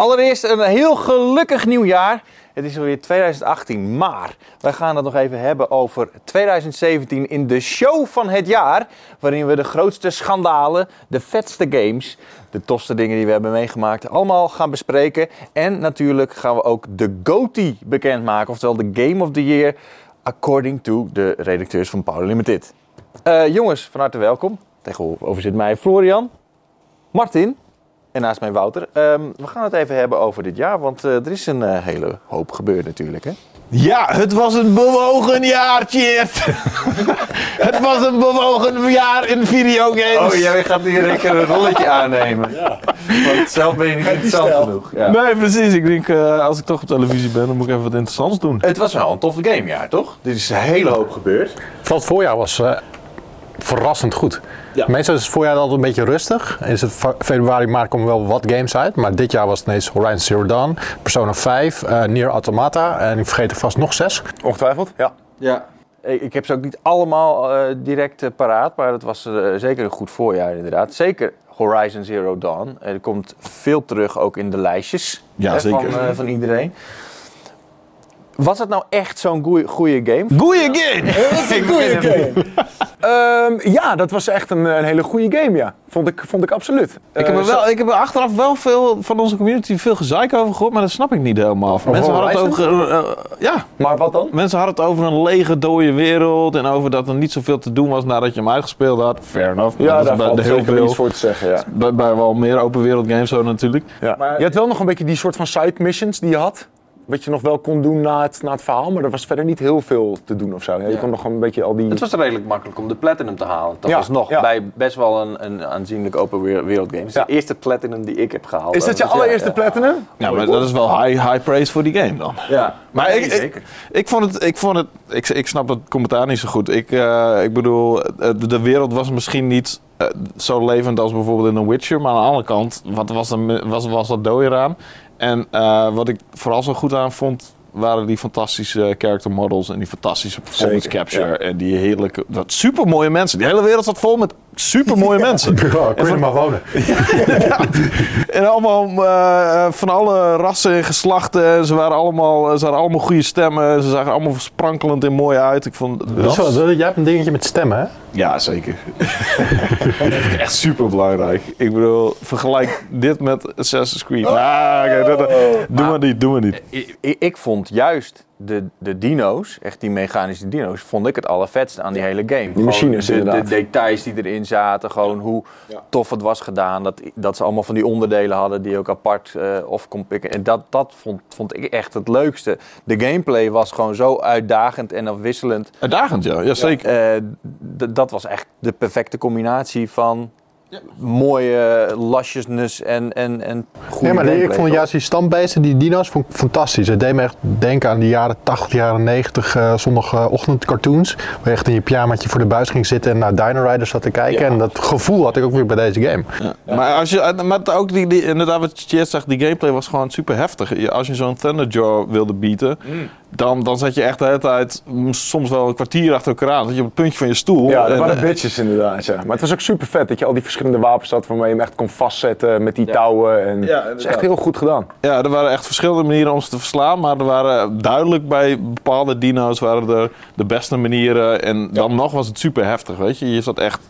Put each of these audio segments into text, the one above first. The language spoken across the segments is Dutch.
Allereerst een heel gelukkig nieuwjaar. Het is alweer 2018, maar wij gaan het nog even hebben over 2017 in de show van het jaar. Waarin we de grootste schandalen, de vetste games, de tofste dingen die we hebben meegemaakt, allemaal gaan bespreken. En natuurlijk gaan we ook de GOTY bekendmaken, oftewel de Game of the Year, according to de redacteurs van Power Limited. Eh, jongens, van harte welkom. Tegenover zit mij Florian, Martin en naast mij Wouter. Ehm, we gaan het even hebben over dit jaar, want eh, er is een eh, hele hoop gebeurd natuurlijk. Hè? Ja, het was een bewogen jaartje. het was een bewogen jaar in videogames. Oh, jij gaat hier lekker een rolletje aannemen. Want zelf ben je niet interessant genoeg. Ja. Nee, precies. Ik denk, eh, als ik toch op televisie ben, dan moet ik even wat interessants doen. Het was wel een toffe gamejaar, toch? Dit is een hele hoop gebeurd. Vooral het voorjaar was eh, verrassend goed. Ja. Meestal is het voorjaar altijd een beetje rustig. En is het fe- februari, maart komen wel wat games uit. Maar dit jaar was het ineens Horizon Zero Dawn, Persona 5, eh Nier Automata. En ik vergeet er vast nog zes. Ongetwijfeld, ja. Ja. Ik ik heb ze ook niet allemaal eh, direct eh, paraat, maar het was zeker een goed voorjaar inderdaad. Zeker Horizon Zero Dawn. Er komt veel terug ook in de lijstjes Ja, hè, zeker. Van, eh, van iedereen. Was het nou echt zo'n goeie- goede game? Goeie game! Ik vind hem- Ehm, ja, dat was echt een, een hele goede game, ja. Vond ik, vond ik absoluut. Ik heb, er wel, ik heb er achteraf wel veel van onze community veel gezeik over gehoord, maar dat snap ik niet helemaal. Mensen hadden, het over, eh, ja, Maar wat dan? mensen hadden het over een lege, dode wereld en over dat er niet zoveel te doen was nadat je hem uitgespeeld had. Fair enough. Ja, dat is daar valt heel zeker veel, iets voor te zeggen, ja. bij, bij wel meer open wereld games zo natuurlijk. ja. je had wel nog een beetje die soort van side missions die je had. Wat je nog wel kon doen na het, na het verhaal, maar er was verder niet heel veel te doen of zo. Ja, je kon nog een beetje al die... Het was redelijk makkelijk om de Platinum te halen. Dat Ja, was nog ja. bij best wel een, een aanzienlijk open wereld game. Het is Ja. de eerste Platinum die ik heb gehaald. Is dat je Dus ja, allereerste ja. platinum? Ja, maar dat is wel high, high praise voor die game dan. Ja, Maar Nee, ik, ik, zeker. ik vond het, ik vond het, ik, ik snap het commentaar niet zo goed. Ik, eh, ik bedoel, eh, de, wereld was misschien niet eh, zo levend als bijvoorbeeld in The Witcher, maar aan de andere kant, wat was, er, was, was dat dooi eraan? En eh, wat ik vooral zo goed aan vond, waren die fantastische character models en die fantastische performance Zeker, capture en die heerlijke, wat super mooie mensen. Die hele wereld zat vol met super mooie mensen. Ja, kun je er maar wonen. En allemaal eh, van alle rassen en geslachten. En Ze waren allemaal, ze hadden allemaal goede stemmen. Ze zagen allemaal sprankelend en mooi uit. Ik vond Dat is wel, jij hebt een dingetje met stemmen, hè? Ja, zeker. dat vind ik echt super belangrijk. Ik bedoel, vergelijk dit met Assassin's Creed. Ah, dat- dat- doe maar niet, doe maar niet. Ik vond juist de, de dino's, echt die mechanische dino's, vond ik het allervetste aan die hele game. Gewoon machines, de, de inderdaad. details die erin zaten, gewoon hoe tof het was gedaan. Dat, dat ze allemaal van die onderdelen hadden die ook apart eh of kon pikken. En dat, dat vond, vond ik echt het leukste. De gameplay was gewoon zo uitdagend en afwisselend. Uitdagend, ja. ja zeker. Eh, dat was echt de perfecte combinatie van mooie lasjesness en, en, en goede Nee, maar ik vond toch? juist die stambeesten, die dino's, vond ik fantastisch. Het deed me echt denken aan de jaren 80, jaren 90 eh zondagochtendcartoons. Waar je echt in je pyjamaatje voor de buis ging zitten en naar Dino Riders zat te kijken. En dat gevoel had ik ook weer bij deze game. Maar, als je, maar ook die, die, inderdaad wat zegt, die gameplay was gewoon super heftig. Je- Als je zo'n Thunderjaw wilde bieden, dan, dan zat je echt de hele tijd, soms wel een kwartier achter elkaar aan. Zat je op het puntje van je stoel. Ja, dat En, waren eh, bitches inderdaad, ja. Maar het was ook super vet dat je al die verschillende wapens had waarmee je hem echt kon vastzetten met die touwen. En Ja, dat is echt heel goed gedaan. Ja, er waren echt verschillende manieren om ze te verslaan. Maar er waren duidelijk bij bepaalde dino's waren er de beste manieren. En dan nog was het super heftig, weet je. Je zat echt...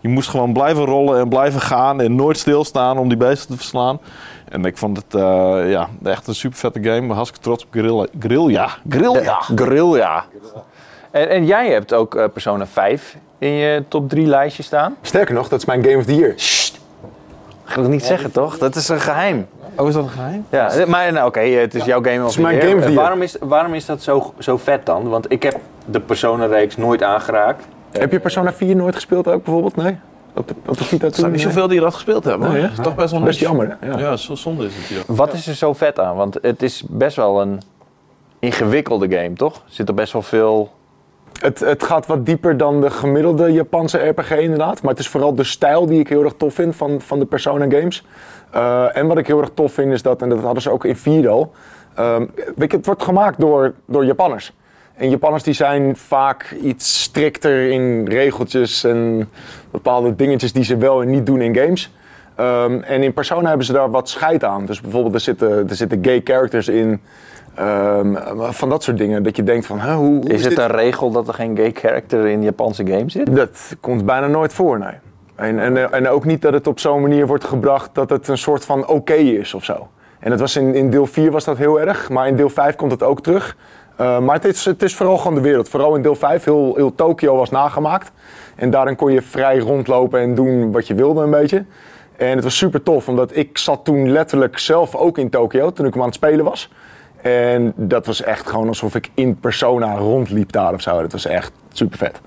Je moest gewoon blijven rollen en blijven gaan en nooit stilstaan om die beesten te verslaan. En ik vond het eh, ja, echt een super vette game. Hartstikke trots op Guerrilla. Guerrilla. Guerrilla. Ja, Guerrilla. En, en jij hebt ook eh, Persona 5 in je top 3 lijstje staan. Sterker nog, dat is mijn Game of the Year. Ga ik dat niet zeggen, toch? Dat is een geheim. Oh, is dat een geheim? Ja, maar nou, oké, het is jouw game of is the mijn year. game of the Eh, year. Waarom is, waarom is dat zo, zo vet dan? Want ik heb de Persona-reeks nooit aangeraakt. Heb je Persona 4 nooit gespeeld ook bijvoorbeeld? Nee? Op de, op de Vita Er zijn niet zoveel die dat gespeeld hebben. Nee, hè? Dat is toch best wel Best niche. jammer, hè? Ja. Ja, zo zonde is het, ja. Wat is er zo vet aan? Want het is best wel een ingewikkelde game, toch? Er zit er best wel veel... Het, het gaat wat dieper dan de gemiddelde Japanse RPG inderdaad. Maar het is vooral de stijl die ik heel erg tof vind van, van de Persona games. Eh, en wat ik heel erg tof vind is dat, en dat hadden ze ook in 4 al. ehm, weet je, het wordt gemaakt door, door Japanners. En Japanners die zijn vaak iets strikter in regeltjes en bepaalde dingetjes die ze wel en niet doen in games. Ehm, en in Persona hebben ze daar wat scheid aan. Dus bijvoorbeeld er zitten, er zitten gay characters in. Ehm, van dat soort dingen. Dat je denkt van, hè, hoe, hoe Is het dit? een regel dat er geen gay character in Japanse games zit? Dat komt bijna nooit voor, nee. En, en, en ook niet dat het op zo'n manier wordt gebracht dat het een soort van oké is of zo. En dat was in, in deel 4 was dat heel erg, maar in deel 5 komt het ook terug. Uh, maar het is, het is vooral gewoon de wereld. Vooral in deel 5, heel, heel Tokio was nagemaakt. En daarin kon je vrij rondlopen en doen wat je wilde een beetje. En het was super tof, omdat ik zat toen letterlijk zelf ook in Tokio toen ik hem aan het spelen was. En dat was echt gewoon alsof ik in persona rondliep daar of zo. Dat was echt super vet.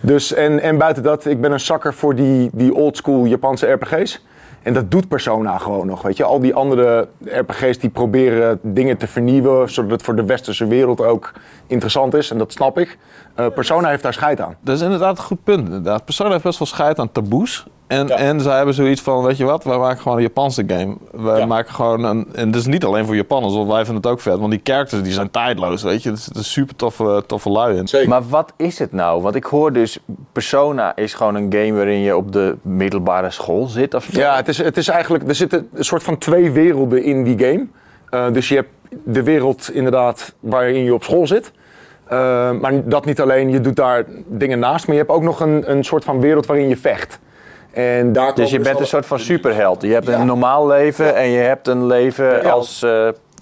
Dus, en, en buiten dat, ik ben een zakker voor die, die oldschool Japanse RPG's. En dat doet Persona gewoon nog, weet je. Al die andere RPG's die proberen dingen te vernieuwen... zodat het voor de westerse wereld ook interessant is. En dat snap ik. Uh, Persona heeft daar scheid aan. Dat is inderdaad een goed punt. Inderdaad. Persona heeft best wel scheid aan taboes. En, Ja. en zij hebben zoiets van, weet je wat, wij maken gewoon een Japanse game. Wij Ja. maken gewoon een... En dat is niet alleen voor Japanners, want wij vinden het ook vet. Want die characters die zijn tijdloos, weet je. Er zitten super toffe, toffe lui in. Zeker. Maar wat is het nou? Want ik hoor dus, Persona is gewoon een game waarin je op de middelbare school zit of zo. Ja, het is, het is eigenlijk, er zitten een soort van twee werelden in die game. Eh, dus je hebt de wereld inderdaad waarin je op school zit. Eh, maar dat niet alleen, je doet daar dingen naast, maar je hebt ook nog een, een soort van wereld waarin je vecht. En daar Dus je komen bent al- een soort van superheld. Je hebt Ja. een normaal leven en je hebt een leven Ja. als... eh,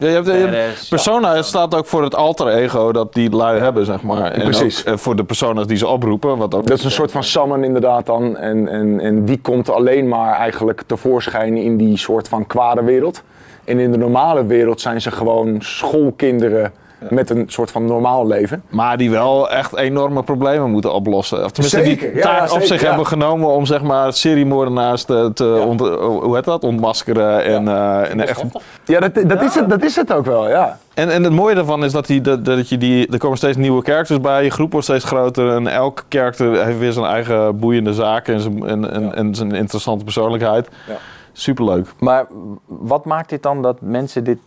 Ja, je hebt, je persona staat ook voor het alter ego dat die lui hebben, zeg maar. En Precies. ook, eh, voor de persona's die ze oproepen. Wat ook Dat is een soort van summon inderdaad dan. En, en, en die komt alleen maar eigenlijk tevoorschijn in die soort van kwade wereld. En in de normale wereld zijn ze gewoon schoolkinderen met een soort van normaal leven. Maar die wel echt enorme problemen moeten oplossen. Of tenminste, Zeker, die ja, taak op zich ja. hebben genomen om zeg maar seriemoordenaars te, te ont- hoe heet dat? ontmaskeren. En, eh, en, echt, Ja, dat, dat, Is, het, dat is het ook wel, ja. en, en het mooie daarvan is dat, die, dat, dat je die, er komen steeds nieuwe characters bij. Je groep wordt steeds groter. En elke character heeft weer zijn eigen boeiende zaken en zijn, en, en, en zijn interessante persoonlijkheid. Ja. Superleuk. Maar wat maakt dit dan dat mensen dit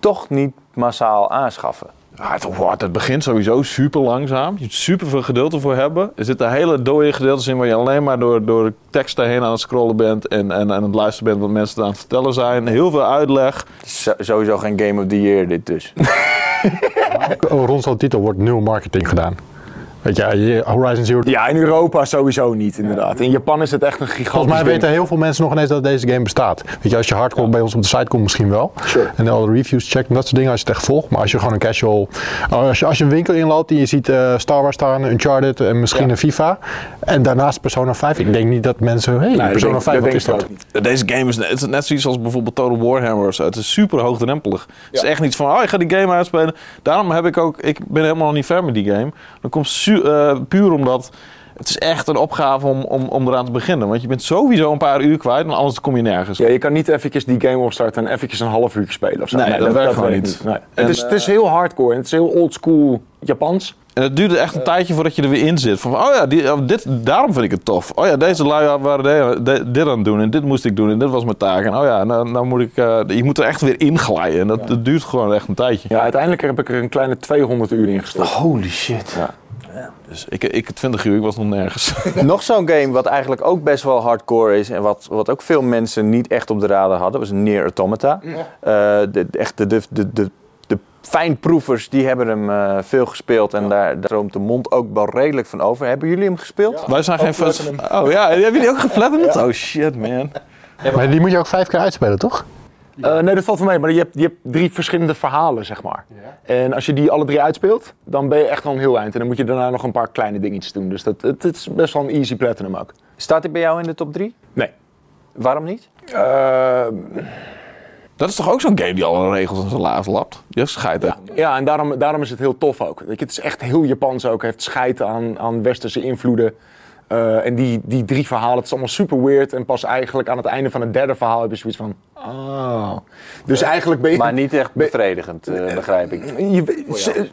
toch niet massaal aanschaffen? Ja, het, wordt- het begint sowieso super langzaam. Je moet super veel geduld ervoor hebben. Er zitten hele dode gedeeltes in waar je alleen maar door, door de teksten heen aan het scrollen bent. En, en aan het luisteren bent wat mensen aan het vertellen zijn. Heel veel uitleg. Zo- sowieso geen Game of the Year dit dus. Oh, Rond zo'n titel wordt nul marketing gedaan. Weet je, Horizon Zero Ja, in Europa sowieso niet, inderdaad. In Japan is het echt een gigantisch Volgens mij weten heel veel mensen nog ineens dat deze game bestaat. Weet je, als je hardcore bij ons op de site komt, misschien wel. Sure. En al de reviews checkt en dat soort dingen als je het echt volgt. Maar als je gewoon een casual. Als je, als je een winkel inloopt en je ziet eh, Star Wars staan, Uncharted en misschien Ja. een FIFA. En daarnaast Persona 5. Ik denk niet dat mensen. Hey, Nee, Persona denk- 5, dat wat denk is dat? ook niet. Deze game is net, het is net zoiets als bijvoorbeeld Total Warhammer of zo. Het is super hoogdrempelig. Het is echt niet van, oh, ik ga die game uitspelen. Daarom heb ik ook, ik ben helemaal nog niet ver met die game. Dat komt eh, puur omdat het is echt een opgave om, om, om eraan te beginnen. Want je bent sowieso een paar uur kwijt, want anders kom je nergens. Ja, je kan niet eventjes die game opstarten en eventjes een half uur spelen of zo. Nee, dat werkt gewoon niet. Nee. En, het, is, het is heel hardcore en het is heel oldschool Japans. En het duurde echt een tijdje voordat je er weer in zit. Van, oh ja, die, oh, dit, daarom vind ik het tof. Oh ja, deze lui waren dit aan het doen en dit moest ik doen en dit was mijn taak. En oh ja, nou, nou moet ik, eh, je moet er echt weer inglijden. En dat, dat duurt gewoon echt een tijdje. Ja, uiteindelijk heb ik er een kleine 200 uur in gestopt. Holy shit. Ja. Dus ik, ik 20 uur, ik was nog nergens. Nog zo'n game wat eigenlijk ook best wel hardcore is en wat, wat ook veel mensen niet echt op de radar hadden, was Near Automata. Eh, de, de, echt de, de, de, de, de fijnproevers die hebben hem eh, veel gespeeld en daar, daar stroomt de mond ook wel redelijk van over. Hebben jullie hem gespeeld? Wij zijn geen fans. Oh ja, hebben jullie ook geflatterd? Oh shit, man. Maar die moet je ook vijf keer uitspelen, toch? Eh, nee, dat valt wel mee, maar je hebt, je hebt drie verschillende verhalen, zeg maar. En als je die alle drie uitspeelt, dan ben je echt al een heel eind. En dan moet je daarna nog een paar kleine dingetjes doen. Dus dat, het, het is best wel een easy platinum ook. Staat hij bij jou in de top 3? Nee. Waarom niet? Eh, Dat is toch ook zo'n game die alle regels aan zijn laars lapt? Je scheid ja, ja, en daarom, daarom is het heel tof ook. Weet je, het is echt heel Japans ook. Het heeft scheid aan, aan westerse invloeden. Eh, en die, die drie verhalen, het is allemaal super weird. En pas eigenlijk aan het einde van het derde verhaal heb je zoiets van... Oh. Dus eigenlijk ben je... Maar niet echt bevredigend, eh, begrijp ik. Je- ze-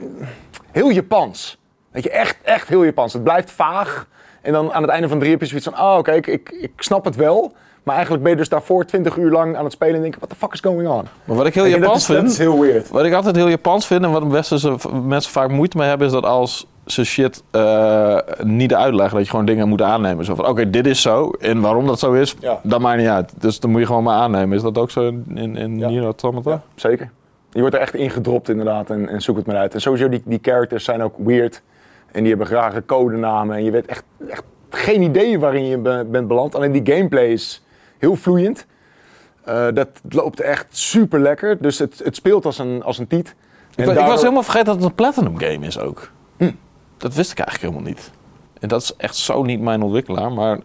heel Japans. Weet je, echt, echt heel Japans. Het blijft vaag. En dan aan het einde van drie heb je zoiets van... Oh, oké, ik, ik, ik snap het wel. Maar eigenlijk ben je dus daarvoor 20 uur lang aan het spelen en denken... What the fuck is going on? Maar wat ik heel Japans is, dat vind... is heel weird. Wat ik altijd heel Japans vind en wat westerse mensen vaak moeite mee hebben, is dat als zijn shit eh, niet uitleggen. Dat je gewoon dingen moet aannemen. Zo van, oké, dit is zo. En waarom dat zo is, Ja. dat maakt niet uit. Dus dan moet je gewoon maar aannemen. Is dat ook zo in, in, in Ja. Nier? Ja, zeker. Je wordt er echt ingedropt inderdaad en, en zoek het maar uit. En sowieso, die, die characters zijn ook weird. En die hebben rare codenamen. En je weet echt, echt geen idee waarin je be- bent beland. Alleen die gameplay is heel vloeiend. Eh, dat loopt echt super lekker. Dus het, het speelt als een, als een tiet. Ik, En ik daardoor- was helemaal vergeten dat het een Platinum game is ook. Hm. Dat wist ik eigenlijk helemaal niet. En dat is echt zo niet mijn ontwikkelaar. Maar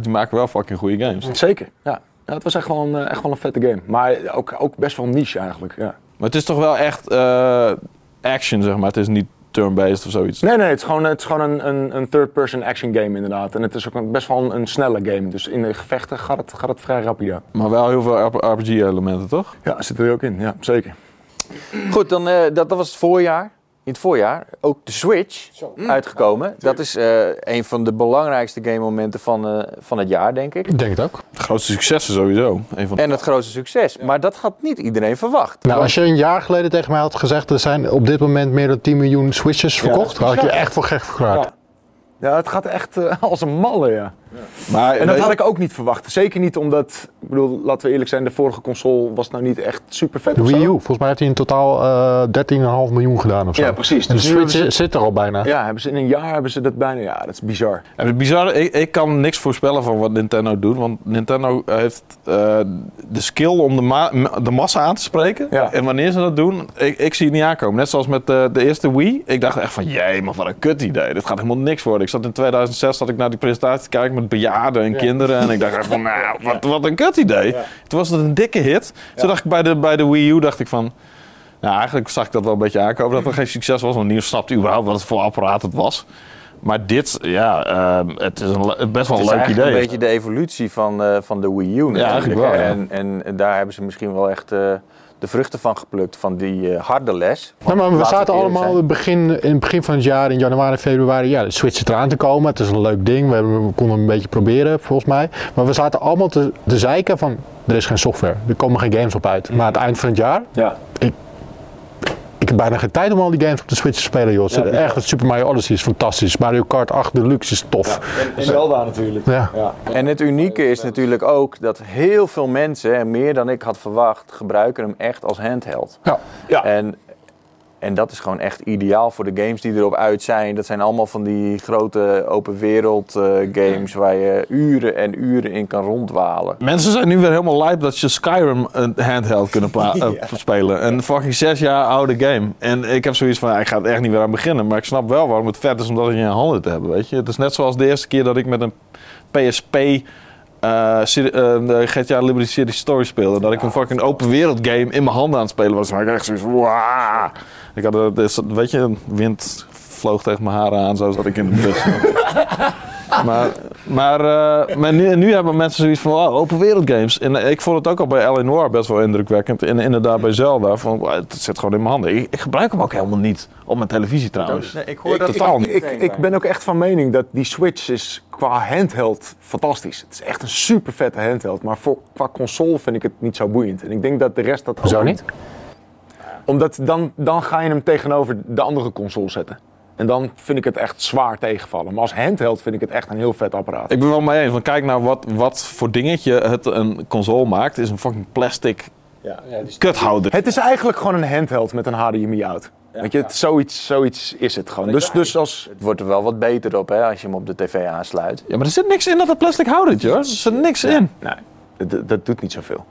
die maken wel fucking goede games. Zeker, ja. ja. Het was echt wel, een, eh, echt wel een vette game. Maar ook, ook best wel niche eigenlijk, ja. Maar het is toch wel echt eh, action, zeg maar. Het is niet turn-based of zoiets. Nee, nee, het is gewoon, het is gewoon een, een, een third-person action game inderdaad. En het is ook een, best wel een, een snelle game. Dus in de gevechten gaat het, gaat het vrij rapido. Maar wel heel veel RPG-elementen, toch? Ja, zit er ook in. Ja, zeker. Goed, dan, eh, dat, dat was het voorjaar. In het voorjaar ook de Switch uitgekomen. Dat is eh, een van de belangrijkste game momenten van, eh, van het jaar, denk ik. Ik denk het ook. Het grootste successen sowieso. Een van En het grootste succes. Maar dat had niet iedereen verwacht. Nou, als je een jaar geleden tegen mij had gezegd, er zijn op dit moment meer dan 10 miljoen Switches verkocht, is had ik je echt voor gek verklaard. Ja. Ja, het gaat echt eh, als een malle, ja. Maar En dat had ik ook niet verwacht. Zeker niet omdat, ik bedoel, laten we eerlijk zijn, de vorige console was nou niet echt super vet De Wii U, volgens mij heeft hij in totaal eh 13,5 miljoen gedaan of zo. Ja, precies. En de Dus Switch zit er al bijna. Ja, hebben ze in een jaar hebben ze dat bijna, ja, dat is bizar. En het bizarre, ik, ik kan niks voorspellen van wat Nintendo doet. Want Nintendo heeft eh, de skill om de, ma- de massa aan te spreken. Ja. En wanneer ze dat doen, ik, ik zie het niet aankomen. Net zoals met de, de eerste Wii. Ik dacht echt van, jee, maar wat een kut idee. Dit gaat helemaal niks worden. Ik zat in 2006 zat ik naar die presentatie te kijken met bejaarden en kinderen. En ik dacht echt van, nou, wat, wat een kut idee. Toen was het een dikke hit. Toen dacht ik bij de, bij de Wii U, dacht ik van... Nou, eigenlijk zag ik dat wel een beetje aankomen dat het geen succes was. Want niemand snapte überhaupt wat het voor apparaat het was. Maar dit, ja, ehm, het is een, best wel een leuk idee. een beetje de evolutie van, eh, van de Wii U natuurlijk. eigenlijk wel, ja. en, en daar hebben ze misschien wel echt eh, de vruchten van geplukt. Van die eh, harde les. Ja, maar we zaten allemaal zijn. in het, begin, in het begin van het jaar, in januari, februari, ja, de Switch zit eraan te komen. Het is een leuk ding, we, hebben, we konden een beetje proberen volgens mij. Maar we zaten allemaal te, te zeiken van, er is geen software, er komen geen games op uit. Maar aan het eind van het jaar, Ja. ik heb bijna geen tijd om al die games op de Switch te spelen joh. Ja, Echt, het Super Mario Odyssey is fantastisch, Mario Kart 8 Deluxe is tof. En, en Zelda natuurlijk. Ja. Ja. En het unieke is natuurlijk ook dat heel veel mensen, en meer dan ik had verwacht, gebruiken hem echt als handheld. Ja. Ja. En, en dat is gewoon echt ideaal voor de games die erop uit zijn. Dat zijn allemaal van die grote open wereld eh, games waar je uren en uren in kan rondwalen. Mensen zijn nu weer helemaal lijp dat je Skyrim een handheld kunnen eh, spelen. Een fucking zes jaar oude game. En ik heb zoiets van, ja, ik ga er echt niet weer aan beginnen. Maar ik snap wel waarom het vet is om dat in je handen te hebben, weet je. Het is net zoals de eerste keer dat ik met een PSP... eh, serie- eh, de GTA Liberty City Story speelde. Dat ik een fucking open wereld game in mijn handen aan het spelen was. Echt zoiets "Wauw." Ik had, eh, dus, weet je, wind vloog tegen mijn haren aan. Zo zat ik in de bus. Maar, maar, eh, maar nu, nu hebben mensen zoiets van oh, open wereld games. En eh, ik vond het ook al bij L.A. Noir best wel indrukwekkend. En inderdaad bij Zelda. Van, wow, het zit gewoon in mijn handen. Ik, ik gebruik hem ook helemaal niet op mijn televisie trouwens. Nee, ik Ik, hoor dat totaal ik, niet. ik, ik ben ook echt van mening dat die Switch is qua handheld fantastisch. Het is echt een super vette handheld. Maar voor, qua console vind ik het niet zo boeiend. En ik denk dat de rest dat ook Zo niet? Omdat dan, dan ga je hem tegenover de andere console zetten. En dan vind ik het echt zwaar tegenvallen. Maar als handheld vind ik het echt een heel vet apparaat. Ik ben wel mee eens. Want kijk nou wat, wat voor dingetje het een console maakt. Het is een fucking plastic kuthouder. Het is eigenlijk gewoon een handheld met een HDMI-out. Weet je, het, zoiets, zoiets is het gewoon. Dus, dus als... Het wordt er wel wat beter op hè, als je hem op de tv aansluit. Ja, maar er zit niks in dat het plastic houdertje hoor. Er zit niks in. Nee, dat, dat doet niet zoveel.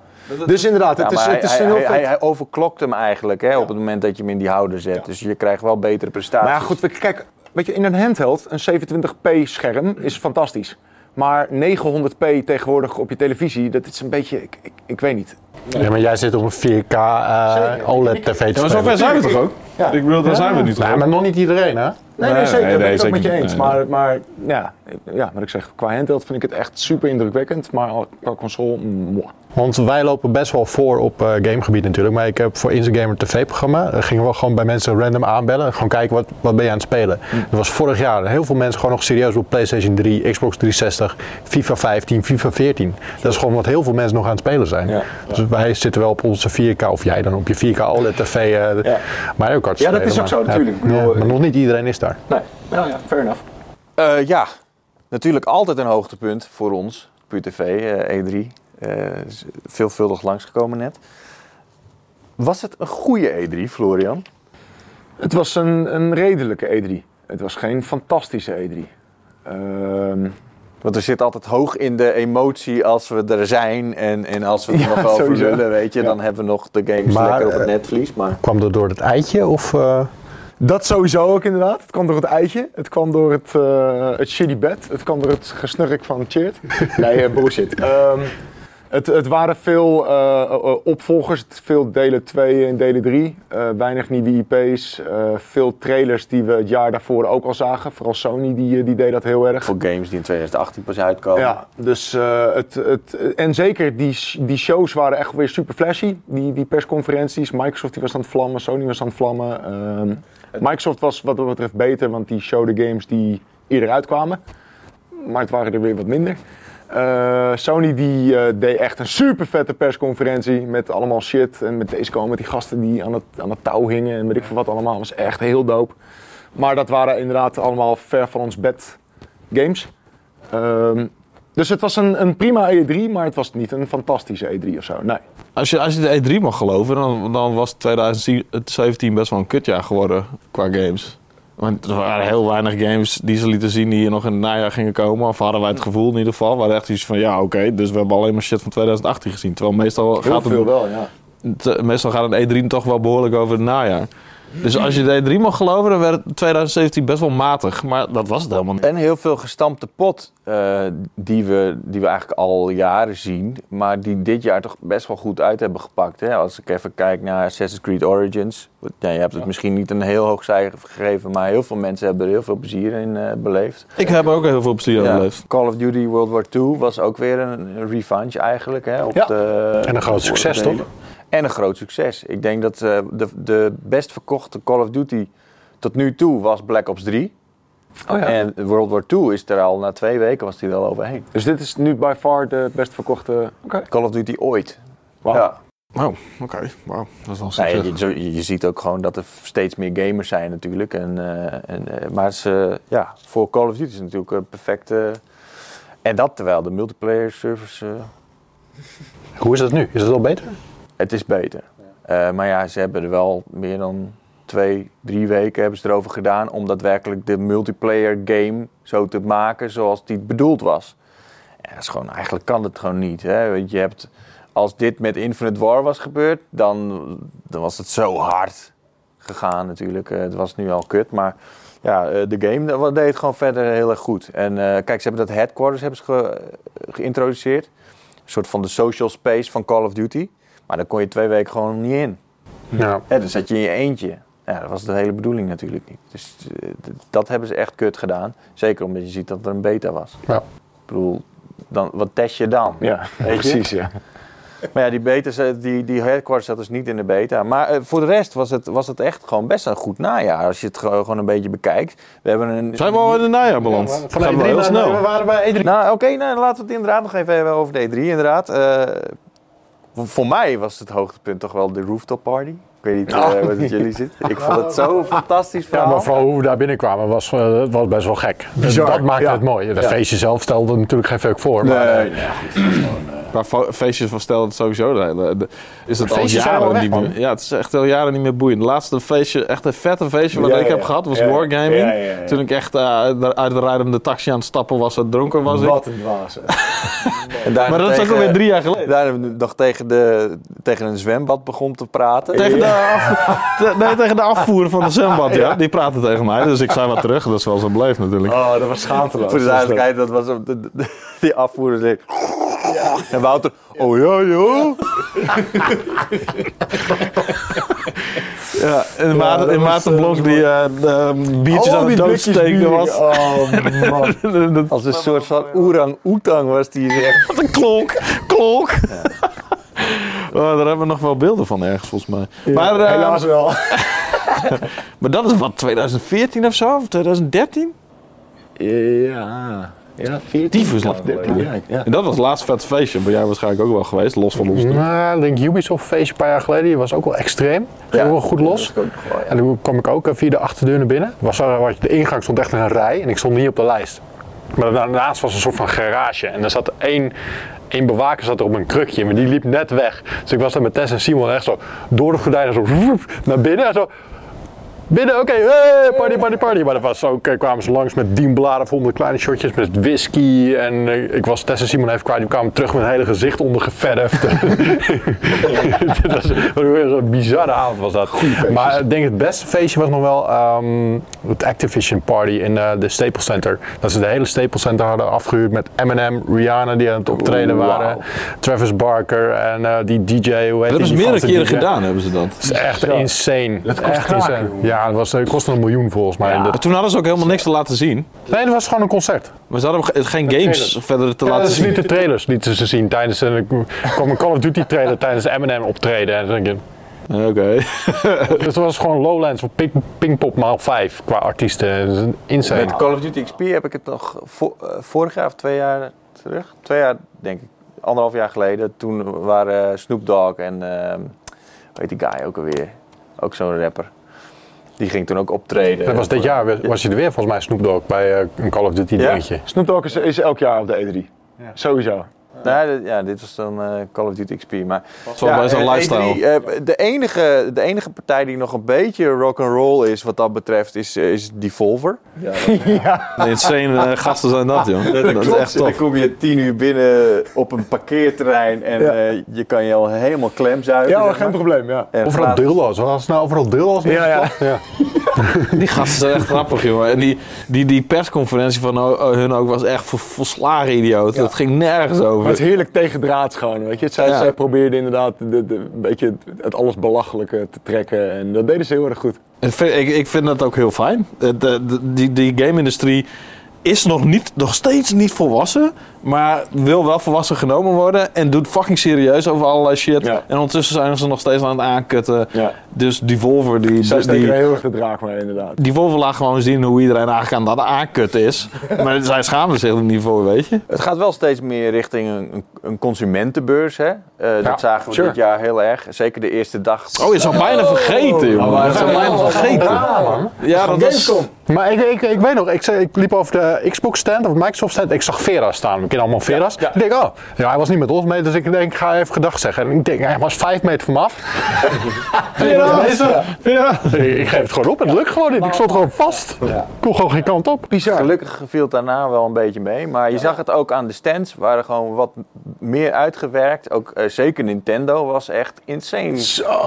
Dus inderdaad, het is, het is hij, een heel hij, hij, overklokt hem eigenlijk hè, op het moment dat je hem in die houder zet. Dus je krijgt wel betere prestaties. Maar goed, kijk, weet je, in een handheld, een 27p scherm is fantastisch. Maar 900p tegenwoordig op je televisie, dat is een beetje, ik, ik, ik weet niet. Ja, maar jij zit op een 4K eh, OLED tv te Ja, maar zover zijn we toch ook? Ja. Ik bedoel, daar zijn we Nee, ook? maar nog niet iedereen hè? Nee, nee, Nee, zeker, nee, dat ben ik nee, ook met je eens. niet. Nee, maar, maar ja, ik- ja, wat ik zeg, qua handheld vind ik het echt super indrukwekkend. Maar al- qua console, mwah. Want wij lopen best wel voor op eh, gamegebied natuurlijk. Maar ik heb voor Instagamer TV-programma, eh, gingen we gewoon bij mensen random aanbellen. Gewoon kijken, wat, wat ben je aan het spelen? Dat was vorig jaar. Heel veel mensen gewoon nog serieus op PlayStation 3, Xbox 360, FIFA 15, FIFA 14. Dat is gewoon wat heel veel mensen nog aan het spelen zijn. Ja. Dus wij zitten wel op onze 4K, of jij dan op je 4K OLED TV eh Ja. Kart te Ja, dat is ook maar- zo, natuurlijk. Maar nog niet iedereen is daar. Nee, nou ja, fair enough. Eh, ja, natuurlijk altijd een hoogtepunt voor ons, Puur TV, eh, E3. Eh, is veelvuldig langsgekomen net. Was het een goede E3, Florian? Het was een, een redelijke E3. Het was geen fantastische E3. Want er zit altijd hoog in de emotie als we er zijn en, en als we er Ja, nog over sowieso. lullen, weet je. Ja. Dan hebben we nog de games Maar, lekker op het eh, netvlies. Maar Kwam dat door het eitje of... eh, dat sowieso ook inderdaad. Het kwam door het eitje. Het kwam door het, eh, het shitty bed. Het kwam door het gesnurk van Cheert. Nee, bullshit. Ehm, het, het waren veel eh, eh, opvolgers. Veel delen 2 en delen 3. Eh, weinig nieuwe IP's. veel trailers die we het jaar daarvoor ook al zagen. Vooral Sony die, die deed dat heel erg. voor games die in 2018 pas uitkomen. Ja, dus het, het, en zeker die, die shows waren echt weer super flashy. Die, die persconferenties. Microsoft die was aan het vlammen, Sony was aan het vlammen. Ehm, Microsoft was wat dat betreft beter, want die showde games die eerder uitkwamen. Maar het waren er weer wat minder. Eh, Sony die eh, deed echt een super vette persconferentie met allemaal shit. En met deze komen met die gasten die aan het, aan het touw hingen en weet ik veel wat allemaal. was echt heel dope. Maar dat waren inderdaad allemaal ver van ons bed games. Ehm, dus het was een, een prima E3, maar het was niet een fantastische E3 of zo. Nee. Als je, als je de E3 mag geloven, dan, dan was 2017 best wel een kutjaar geworden qua games. Want er waren heel weinig games die ze lieten zien die hier nog in het najaar gingen komen. Of hadden wij het gevoel in ieder geval. We hadden echt iets van, ja oké, dus we hebben alleen maar shit van 2018 gezien. Terwijl meestal Heel gaat, het, wel, ja. te- meestal gaat een E3 toch wel behoorlijk over het najaar. Dus als je de E3 mag geloven, dan werd 2017 best wel matig. Maar dat was het helemaal niet. En heel veel gestampte pot eh, die, we, die we eigenlijk al jaren zien, maar die dit jaar toch best wel goed uit hebben gepakt. Hè? Als ik even kijk naar Assassin's Creed Origins. Ja, je hebt het misschien niet een heel hoog cijfer gegeven, maar heel veel mensen hebben er heel veel plezier in eh, beleefd. Ik heb er ook heel veel plezier Ja, beleefd. Call of Duty World War II was ook weer een, revanche eigenlijk. Hè, op Ja. de, En een groot succes, toch? En een groot succes. Ik denk dat eh, de, de best verkochte Call of Duty tot nu toe was Black Ops 3. Oh, ja. En World War II is er al na twee weken was die al overheen. Dus dit is nu by far de best verkochte... Call of Duty ooit. Ja. Oh, oké. Wauw, dat is wel Nee, succes. je, je, je ziet ook gewoon dat er steeds meer gamers zijn natuurlijk. En, eh, en, eh, maar ze, ja, voor Call of Duty is het natuurlijk een perfecte... En dat terwijl de multiplayer service... eh, Hoe is het nu? Is het al beter? Het is beter. Eh, maar ja, ze hebben er wel meer dan twee, drie weken hebben ze erover gedaan om daadwerkelijk de multiplayer game zo te maken zoals die bedoeld was. Dat is gewoon, eigenlijk kan het gewoon niet. Hè? Want je hebt, als dit met Infinite War was gebeurd, dan, dan was het zo hard gegaan natuurlijk. Eh, het was nu al kut, maar ja, eh, de game dat deed het gewoon verder heel erg goed. En kijk, ze hebben dat headquarters hebben ze ge- geïntroduceerd. Een soort van de social space van Call of Duty. Maar daar kon je twee weken gewoon niet in. Ja. Ja, dan zat je in je eentje. Ja, dat was de hele bedoeling natuurlijk niet. Dus eh, dat hebben ze echt kut gedaan. Zeker omdat je ziet dat er een beta was. Ja. Ik bedoel, dan, wat test je dan? Ja, Weet je? precies, ja. Maar ja, die, beta, die, die headquarters zat dus niet in de beta. Maar eh, voor de rest was het, was het echt gewoon best een goed najaar. Als je het gewoon, een beetje bekijkt. We hebben een... Zijn we al in het najaar beland? E3 heel naar- snel. We waren bij E3. Nou, oké, nou, laten we het inderdaad nog even hebben over de E3. Inderdaad. Eh, voor- mij was het hoogtepunt toch wel de rooftop party. Ik weet niet eh, hoe het jullie zit. Ik vond het zo fantastisch Ja, maar vooral hoe we daar binnenkwamen was, eh, was best wel gek. Bizar, dat maakte ja. het mooi. Het Ja. feestje zelf stelde natuurlijk geen fuck voor. Maar, Nee, feestjes van stel het sowieso. Is het al jaren weg, niet meer. Ja, het is echt al jaren niet meer boeiend. Het laatste feestje, echt een vette feestje wat Ja, ik ja, heb ja. gehad, was. Wargaming. Ja, ja, ja. Toen ik echt eh, uit de rijdende taxi aan het stappen was, en dronken was ik. Wat een dwaas. Daarna Maar dat is ook alweer drie jaar geleden. Daar hebben we nog tegen, de, tegen een zwembad begon te praten. Tegen de, af, te- nee, tegen de afvoer van de zwembad, ja. Die praatte tegen mij, dus ik zei wat terug. Dat is wel zo bleef natuurlijk. Oh, dat was schaamteloos. Voor de duidelijkheid, dat was op de, de- die afvoerder zei. En Wouter, oh ja, joh. Ja, en Maarten, en Maarten Blok die eh, de biertjes aan het doodsteken was. Oh, man. Als een soort van orang-oetang was die. Wat een klonk, klonk. Oh, daar hebben we nog wel beelden van ergens volgens mij. maar, eh, Helaas wel. maar dat is wat, 2014 of zo? Of 2013? Ja. Ja, 14. Tyfus lang geleden. Ja, ja. En dat was het laatste vette feestje. Ben jij waarschijnlijk ook wel geweest, los van ons. Nou, ik denk Ubisoft feestje een paar jaar geleden, die was ook wel extreem. Ging Ja, wel goed los. dat is ook ja. En toen kwam ik ook eh, via de achterdeur naar binnen. Was, er- de ingang stond echt in een rij en ik stond niet op de lijst. Maar daarnaast was een soort van garage. En er zat één, één bewaker zat er op een krukje, maar die liep net weg. Dus ik was daar met Tess en Simon echt zo door de gordijnen zo naar binnen. En zo, Binnen, oké, hey, party, party, party. Maar dat was ook, eh, kwamen ze langs met dienbladen vol met kleine shotjes met whisky. En eh, ik was Tess en Simon even kwijt. Die kwamen terug met een hele gezicht ondergeverfd. dat was een bizarre avond was dat. Maar ik denk het beste feestje was nog wel ehm, het Activision Party in eh, de Staples Center. Dat ze de hele Staples Center hadden afgehuurd met Eminem, Rihanna die aan het optreden waren. Travis Barker en eh, die DJ, hoe heet Dat hebben ze meerdere keren DJ? gedaan, hebben ze dat. Dat is echt insane. Dat kost echt insane. jongen. Ja, dat was, het kostte een miljoen volgens mij. Ja. Dat- Maar toen hadden ze ook helemaal niks te laten zien. Nee, dat was gewoon een concert. Maar ze hadden ge- geen games verder te Ja, laten zien. niet de trailers lieten ze zien tijdens een, er kwam een Call of Duty trailer tijdens de Eminem optreden. En dan denk je, Oké. dus het was gewoon Lowlands of Pink, Pinkpop maal 5 qua artiesten. Dat is insane. Met Call of Duty XP heb ik het nog vo- eh, vorig jaar of twee jaar terug. Twee jaar, denk ik. Anderhalf jaar geleden. Toen waren Snoop Dogg en ehm hoe heet die guy ook alweer? Ook zo'n rapper. Die ging toen ook optreden. Dat was dit jaar, was je er weer volgens mij Snoop Dogg bij eh, een Call of Duty Ja? dingetje. Snoop Dogg is, is elk jaar op de E3. Sowieso. Nee, dit- ja, dit was dan eh, Call of Duty XP. Maar wel bij zijn eh, lifestyle. E3, eh, de, enige, de enige partij die nog een beetje rock and roll is wat dat betreft, is, eh, is Devolver. De insane eh, gasten zijn dat, joh. Dat, is echt Dan tof. kom je tien uur binnen op een parkeerterrein en Ja. eh, je kan je al helemaal klemzuigen. Ja, zeg geen maar. probleem, ja. En Overal. Was het nou overal dildo's? Ja, ja. ja. Die gasten zijn echt grappig, joh. En die, die, die persconferentie van oh, hun ook was echt vo- volslagen idioot. Dat ging nergens Maar het is heerlijk tegendraads gewoon, weet je. Zij, Ja. zij probeerden inderdaad de, de, een beetje het, alles belachelijke te trekken. En dat deden ze heel erg goed. Ik vind, ik, vind dat ook heel fijn. De, de- die, die game-industrie is nog, niet, nog steeds niet volwassen, maar wil wel volwassen genomen worden en doet fucking serieus over allerlei shit. Ja. En ondertussen zijn ze nog steeds aan het aankutten. Ja. Dus Devolver, die, Zij die, steken er die, heel erg de mee, inderdaad. Devolver laat gewoon zien hoe iedereen eigenlijk aan dat aankutten is. maar zij schamen zich er niet voor, weet je. Het gaat wel steeds meer richting een, een, consumentenbeurs. Hè? Eh, dat zagen we sure. dit jaar heel erg. Zeker de eerste dag. Oh, je zou bijna vergeten, je zou dat is bijna vergeten. Ja, dat was... Maar ik, ik, ik weet nog, ik, zei- ik liep over de Xbox stand of Microsoft stand. Ik zag Veras staan. Allemaal Veras. ja. Ik denk, oh, ja, hij was niet met ons mee. Dus ik denk, ik ga even gedag zeggen. En ik denk, hij was vijf meter van me af. Veras! Ja. Ik geef het gewoon op en het lukt gewoon niet. Ik stond gewoon vast. Ik kon gewoon geen kant op. Bizar. Gelukkig viel het daarna wel een beetje mee. Maar je zag het ook aan de stands. Waren gewoon wat meer uitgewerkt. Ook eh, zeker Nintendo was echt insane.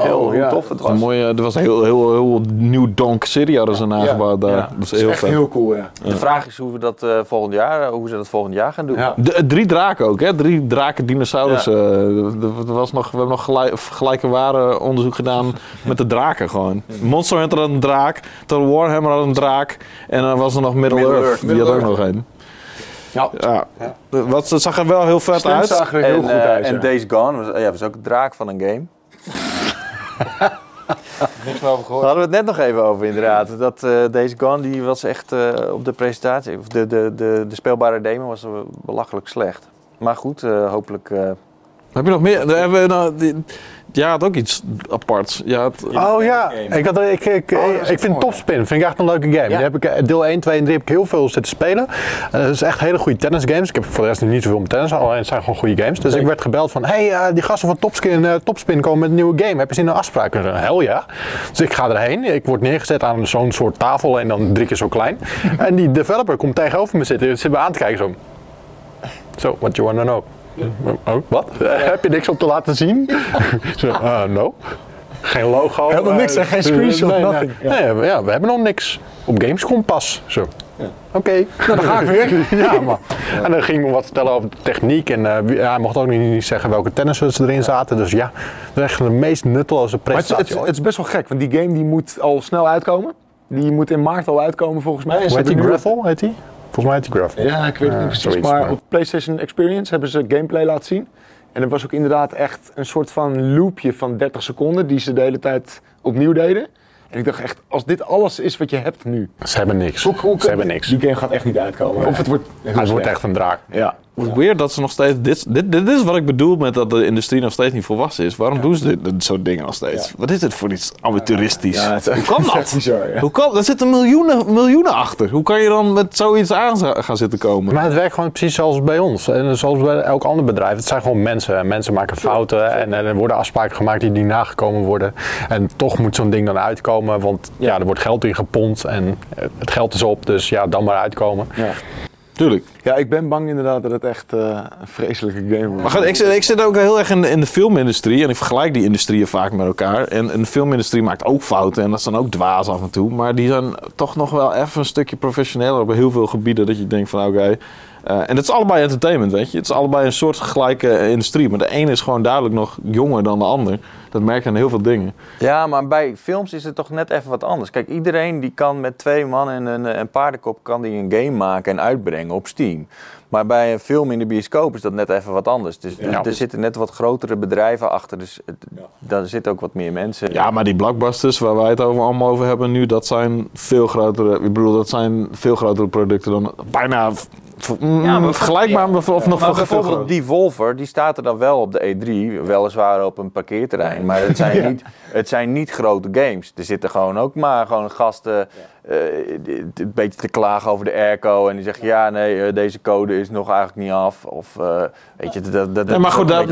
heel, hoe ja. tof het was een mooie, er was een heel, heel, heel nieuw Donk City hadden ze nagebouwd daar. ja. Dat is heel Echt vet. heel cool, ja. De vraag is hoe, we dat, eh, volgend jaar, hoe ze dat volgend jaar gaan doen. Ja. De, drie draken ook, hè? Drie draken dinosaurussen. Eh, was nog, we hebben nog gelijk, gelijke ware onderzoek gedaan met de draken gewoon. Monster Hunter had een draak, Total Warhammer had een draak en dan was er nog Middle, Middle Earth. Earth. Die had ook nog een. Ja. Ja. Wat, dat zag er wel heel vet Stands uit. zagen er heel En, goed eh, uit, en. Days Gone was, ja, was ook een draak van een game. Niks meer over Daar gehoord. hadden we het net nog even over inderdaad. Dat eh Days Gone die was echt eh, op de presentatie, of de, de, de, de speelbare demo was eh, belachelijk slecht. Maar goed, eh, hopelijk... eh, Heb je nog meer? Hebben we nou, die, ja, had ook iets aparts. Ja, het, Oh ja, ik, had, ik, ik, ik vind Topspin vind ik echt een leuke game. Die heb ik, eh, deel 1, 2 en 3 heb ik heel veel zitten spelen. Eh, Het is echt hele goede tennisgames. Ik heb voor de rest niet zoveel met tennis, alleen het zijn gewoon goede games. Dus ik werd gebeld van, hey, eh, die gasten van Topspin, eh, Topspin komen met een nieuwe game. Heb je zin in een afspraak? En ik zei, hel ja. Dus ik ga erheen. Ik word neergezet aan zo'n soort tafel en dan drie keer zo klein. en die developer komt tegenover me zitten. Zit me aan te kijken zo. So, what you wanna know? Oh, wat? heb je niks om te laten zien? Zo, uh, no. Geen logo. Helemaal niks, hè? Geen screenshot, Nee, nee. nothing. Ja. Nee, ja, we hebben nog niks. Op Gamescom pas. Zo. Oké. Nou, dan ga ik weer. ja, maar. En dan ging ik me wat vertellen over de techniek. En eh, ja, hij mocht ook niet, zeggen welke tennissers erin zaten. Dus ja, dat is echt de meest nutteloze Maar het, is- presentatie het, is- ooit. het is best wel gek, want die game die moet al snel uitkomen. Die moet in maart al uitkomen volgens mij. En Hoe heet die? Gravel heet die? Volgens mij Gravel. Ja, ik weet het niet precies. zoiets, maar maar- op PlayStation Experience hebben ze gameplay laten zien. En het was ook inderdaad echt een soort van loopje van 30 seconden die ze de hele tijd opnieuw deden. En ik dacht echt, als dit alles is wat je hebt nu. Ze hebben niks. Hoe, hoe Ze hebben niks. Die game gaat echt niet uitkomen. Of het wordt Het wordt echt een draak. Ja. Het is weird dat ze nog steeds... Dit, dit, dit is wat ik bedoel met dat de industrie nog steeds niet volwassen is. Waarom doen ze dit, dit soort dingen nog steeds? Wat is dit voor iets amateuristisch? Hoe kan dat? bizar. Hoe kan, er zitten miljoenen, miljoenen achter. Hoe kan je dan met zoiets aan gaan zitten komen? Maar het werkt gewoon precies zoals bij ons. En zoals bij elk ander bedrijf. Het zijn gewoon mensen. En Mensen maken fouten. En, en er worden afspraken gemaakt die niet nagekomen worden. En toch moet zo'n ding dan uitkomen. Want ja, er wordt geld in gepompt. En het geld is op. Dus ja, dan maar uitkomen. Ja. Tuurlijk. ja, ik ben bang inderdaad dat het echt eh, een vreselijke game wordt. Maar goed, ik, zit- ik zit ook heel erg in de, in de filmindustrie. En ik vergelijk die industrieën vaak met elkaar. En, en de filmindustrie maakt ook fouten. En dat zijn ook dwaas af en toe. Maar die zijn toch nog wel even een stukje professioneler op heel veel gebieden. Dat je denkt van oké. Eh, en het is allebei entertainment, weet je. Het is allebei een soort gelijke industrie. Maar de ene is gewoon duidelijk nog jonger dan de ander. Dat merk je aan heel veel dingen. Ja, maar bij films is het toch net even wat anders. Kijk, iedereen die kan met twee man en een, een paardenkop kan die een game maken en uitbrengen op Steam. Maar bij een film in de bioscoop is dat net even wat anders. Dus er- Ja. er zitten net wat grotere bedrijven achter. Dus het, daar zitten ook wat meer mensen. Ja, maar die blockbusters waar wij het over, allemaal over hebben nu, dat zijn veel grotere. Ik bedoel, dat zijn veel grotere producten dan bijna. mm, Ja, maar- vergelijkbaar of nog Maar bijvoorbeeld groter. Devolver, die staat er dan wel op de E3, weliswaar op een parkeerterrein. Maar het zijn, niet, het zijn niet grote games. Er zitten gewoon ook maar gewoon gasten eh, een beetje te klagen over de airco. En die zeggen, ja nee, eh, deze code is nog eigenlijk niet af. Of eh, weet je, dat, dat, Ja, maar is goed, dat,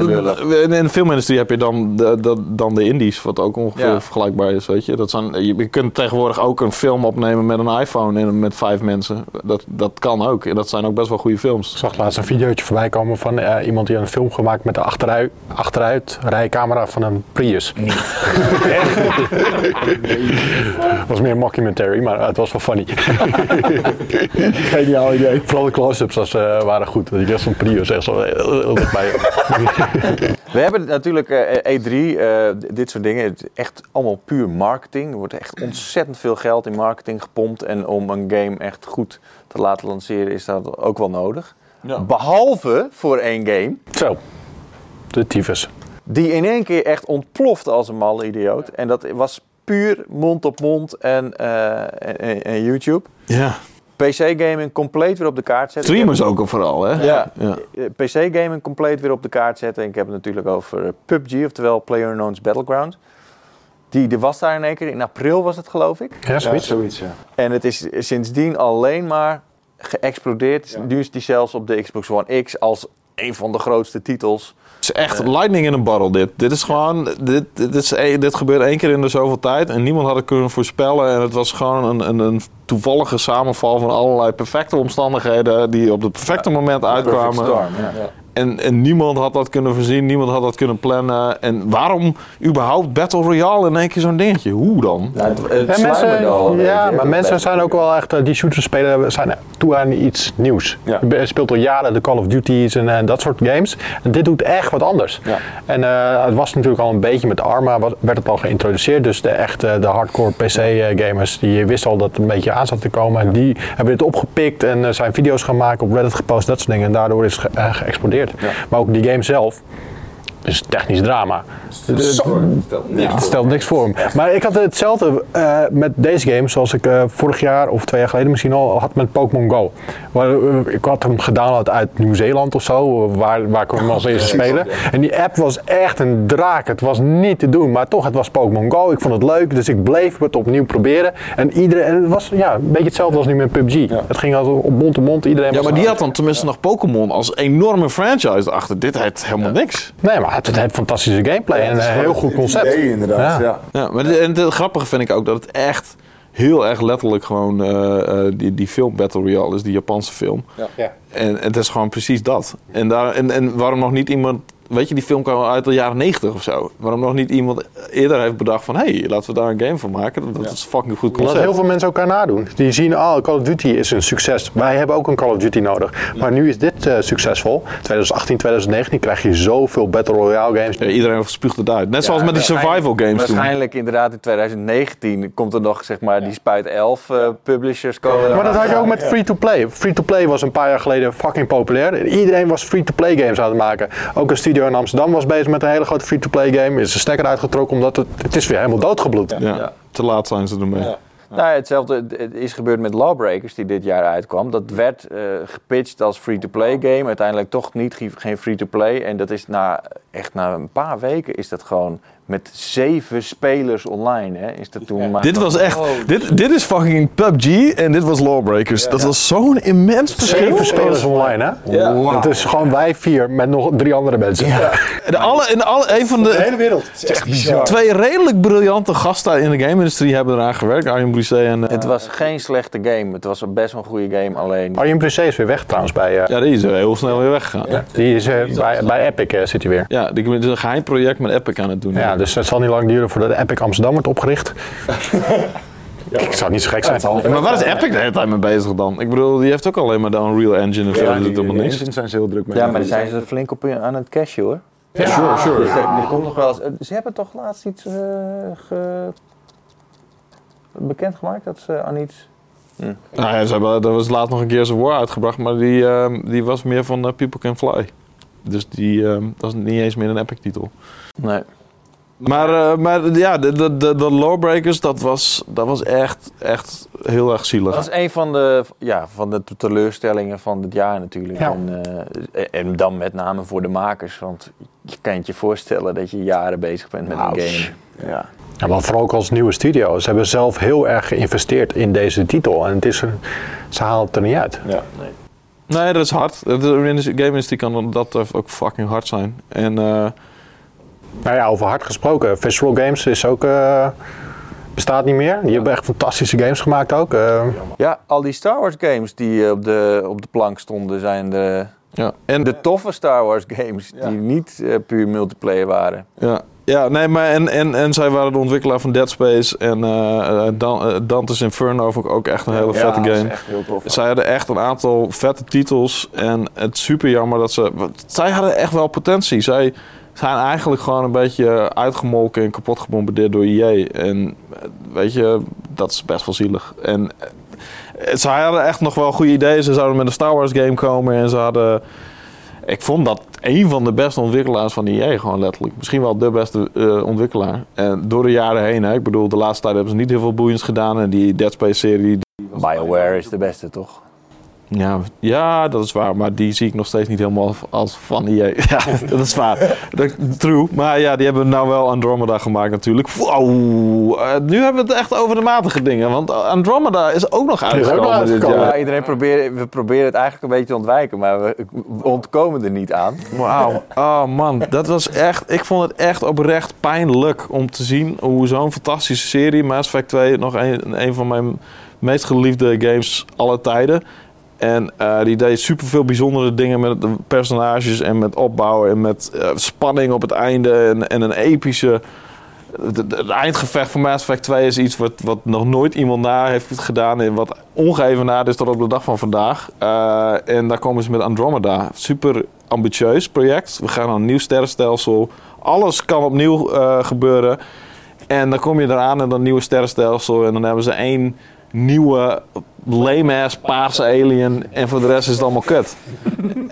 in de filmindustrie heb je dan de, de- dan de indies, wat ook ongeveer Ja. vergelijkbaar is. Weet je? Dat zijn, je, kunt tegenwoordig ook een film opnemen met een iPhone en met vijf mensen. Dat, dat kan ook. En dat zijn ook best wel goede films. Ik zag laatst een videootje voorbij komen van eh, iemand die had een film gemaakt met de achteruit, achteruit rijcamera van een Prius. Het was meer een mockumentary, maar het was wel funny. Geniaal idee. Vooral de close-ups eh, waren goed. Die rest van Prius echt zo heel dichtbij. We hebben natuurlijk eh, E3, eh, d- dit soort dingen. Echt allemaal puur marketing. Er wordt echt ontzettend veel geld in marketing gepompt. En om een game echt goed te laten lanceren is dat ook wel nodig. Ja. Behalve voor één game. Zo, de tyfus. Die in één keer echt ontplofte als een malle idioot. En dat was puur mond op mond en, eh, en, en- YouTube. Ja. PC-gaming compleet weer op de kaart zetten. Streamers ook vooral, hè? Ja, Ja. eh, PC-gaming compleet weer op de kaart zetten. En ik heb het natuurlijk over eh, PUBG, oftewel PlayerUnknown's Battlegrounds. Die, die was daar in één keer, in april was het geloof ik. Ja, Ja, zoiets. zoiets, ja. En het is sindsdien alleen maar geëxplodeerd. Ja. Nu is die zelfs op de Xbox One X als een van de grootste titels. Het is echt lightning in een barrel dit. Dit is gewoon, dit, dit, is, e- dit gebeurt één keer in de zoveel tijd en niemand had het kunnen voorspellen. En het was gewoon een, een, een toevallige samenval van allerlei perfecte omstandigheden die op het perfecte moment uitkwamen. storm, ja. En, en niemand had dat kunnen voorzien, niemand had dat kunnen plannen. En waarom überhaupt Battle Royale in één keer zo'n dingetje? Hoe dan? Ja, het, het En mensen, al ja, maar mensen zijn ook wel echt, eh, die shooters spelen, zijn toe aan iets nieuws. Ja. Je speelt al jaren de Call of Duty's en eh, dat soort games. En dit doet echt wat anders. Ja. En eh, het was natuurlijk al een beetje met Arma, wat- werd het al geïntroduceerd. Dus de echte, de hardcore PC-gamers, die wisten al dat het een beetje aan zat te komen. En die hebben dit opgepikt en zijn video's gaan maken, op Reddit gepost, dat soort dingen. En daardoor is het ge- geëxplodeerd. Maar ook die game zelf, dus technisch drama. Het stelt niks voor hem. Maar ik had hetzelfde eh, met deze game zoals ik eh, vorig jaar of twee jaar geleden misschien al had met Pokémon Go. Waar, eh, ik had hem gedownload uit Nieuw-Zeeland of zo, waar, waar ik hem als eerste spelen. En die app was echt een draak. Het was niet te doen, maar toch, het was Pokémon Go. Ik vond het leuk, dus ik bleef het opnieuw proberen. En, iedereen, en het was ja, een beetje hetzelfde als nu met PUBG. Het ging als op mond to mond. Iedereen Ja, maar die had dan tenminste nog Pokémon als enorme franchise achter. Dit heeft helemaal niks. Nee, maar het, het heeft fantastische gameplay en een heel goed concept. idee inderdaad, Ja. ja. Ja, maar en het grappige vind ik ook dat het echt heel erg letterlijk gewoon eh, eh, die, die film Battle Royale is, die Japanse film. Ja. En, het is gewoon precies dat. En, daar, en, en waarom nog niet iemand... Weet je, die film kwam uit de jaren 90 of zo. Waarom nog niet iemand eerder heeft bedacht van... hé, hey, laten we daar een game van maken. Dat, dat is een fucking goed concept. heel veel mensen elkaar nadoen. Die zien, oh, Call of Duty is een succes. Wij hebben ook een Call of Duty nodig. Maar nu is dit eh, succesvol. 2018, 2019 krijg je zoveel Battle Royale games. Ja, iedereen spuugt het uit. Net zoals met die survival games toen. Waarschijnlijk inderdaad in 2019 komt er nog zeg maar die Spuit 11 eh, publishers komen. Maar dat had je ook met free-to-play. Free-to-play was een paar jaar geleden fucking populair. Iedereen was free-to-play games aan het maken. Ook een studio in Amsterdam was bezig met een hele grote free-to-play game. Is een stekker uitgetrokken omdat het, het is weer helemaal doodgebloed. Ja. Te laat zijn ze ermee. Ja. Nou, hetzelfde het is gebeurd met Lawbreakers, die dit jaar uitkwam. Dat werd eh, gepitcht als free-to-play game. Uiteindelijk toch niet, geen free-to-play. En dat is na, echt na een paar weken is dat gewoon met zeven spelers online. Hè, is dat toen maar Dit was echt, dit, dit is fucking PUBG en dit was Lawbreakers. dat was zo'n immens verschil. Zeven spelers online, hè? Ja. Het is gewoon wij vier met nog drie andere mensen. En alle, en alle, een van de, hele wereld. Het is echt bizar. twee redelijk briljante gasten in de game-industrie hebben eraan gewerkt. Arjen Brisset en... eh, Het was geen slechte game. Het was best wel een goede game. Alleen Arjen Brisset is weer weg trouwens bij, eh, ja, die is heel snel weer weggegaan. Ja, die is, eh, bij, bij Epic zit hij weer. die is een geheim project met Epic aan het doen. Ja, dus het zal niet lang duren voordat Epic Amsterdam wordt opgericht. Ik zou niet zo gek zijn. Ja, maar waar is Epic de hele tijd mee bezig dan? Ik bedoel, die heeft ook alleen maar de Unreal Engine of zo. Ja, dat die, die zijn ze heel druk mee. ja, maar daar zijn ze flink op aan het cashen hoor. Ja, sure, sure. Dus er, er komt nog wel eens, eh, ze hebben toch laatst iets eh ge, bekendgemaakt dat ze aan iets. Nou ja, ze hebben, er was laatst nog een keer zijn War uitgebracht, maar die, ehm, die was meer van eh, People Can Fly. Dus die, ehm, dat is niet eens meer een Epic-titel. Nee. Maar, eh, maar ja, de, de, de, de Lawbreakers, dat was, dat was echt, echt heel erg zielig. Dat is een van de, ja, van de teleurstellingen van dit jaar natuurlijk. Ja. En, eh, en dan met name voor de makers. Want je kan het je voorstellen dat je jaren bezig bent met een Ouch. game. Ja. Ja, maar vooral ook als nieuwe studio. Ze hebben zelf heel erg geïnvesteerd in deze titel. En het is een, ze halen het er niet uit. Ja. Nee, dat is hard. De game-industrie kan dat ook fucking hard zijn. En eh, Nou ja, over hard gesproken. Visual Games is ook, eh, bestaat niet meer. Die hebben echt fantastische games gemaakt ook. Eh, Ja, al die Star Wars games die eh, op de, op de plank stonden zijn de, ja, en de toffe Star Wars games. Die niet puur multiplayer waren. Ja, ja nee, maar en, en, en zij waren de ontwikkelaar van Dead Space en eh, eh, Dan- eh, Dante's Inferno vond ik ook echt een hele vette dat is game. echt heel tof. Zij hadden echt een aantal vette titels en het is super jammer dat ze... want Zij hadden echt wel potentie. Zij zijn eigenlijk gewoon een beetje uitgemolken en kapot gebombardeerd door EA. En weet je, dat is best wel zielig. En eh, zij hadden echt nog wel goede ideeën. Ze zouden met een Star Wars game komen en ze hadden... Ik vond dat een van de beste ontwikkelaars van EA gewoon letterlijk. Misschien wel de beste eh, ontwikkelaar. En door de jaren heen, hè, ik bedoel, de laatste tijd hebben ze niet heel veel boeiends gedaan. En die Dead Space serie, BioWare is de beste, toch? Ja, ja, dat is waar. Maar die zie ik nog steeds niet helemaal als van EA. Ja, dat is waar. Dat, true. Maar ja, die hebben nou wel Andromeda gemaakt natuurlijk. Wow. eh, nu hebben we het echt over de matige dingen. Want Andromeda is ook nog uitgekomen dit uitgekomen. jaar. Ja, iedereen probeert, we proberen het eigenlijk een beetje te ontwijken, maar we, we ontkomen er niet aan. Wauw. Oh man, dat was echt... Ik vond het echt oprecht pijnlijk om te zien hoe zo'n fantastische serie... Mass Effect 2, nog een, een van mijn meest geliefde games aller tijden... En eh, die deed superveel bijzondere dingen met de personages en met opbouw en met eh, spanning op het einde en, en een epische... Het, eindgevecht van Mass Effect 2 is iets wat, wat nog nooit iemand na heeft gedaan en wat ongeëvenaard is tot op de dag van vandaag. Eh, en daar komen ze met Andromeda. Super ambitieus project. We gaan naar een nieuw sterrenstelsel. Alles kan opnieuw gebeuren. En dan kom je eraan en dan nieuwe sterrenstelsel. En dan hebben ze één nieuwe lame-ass paarse alien. En voor de rest is het allemaal kut.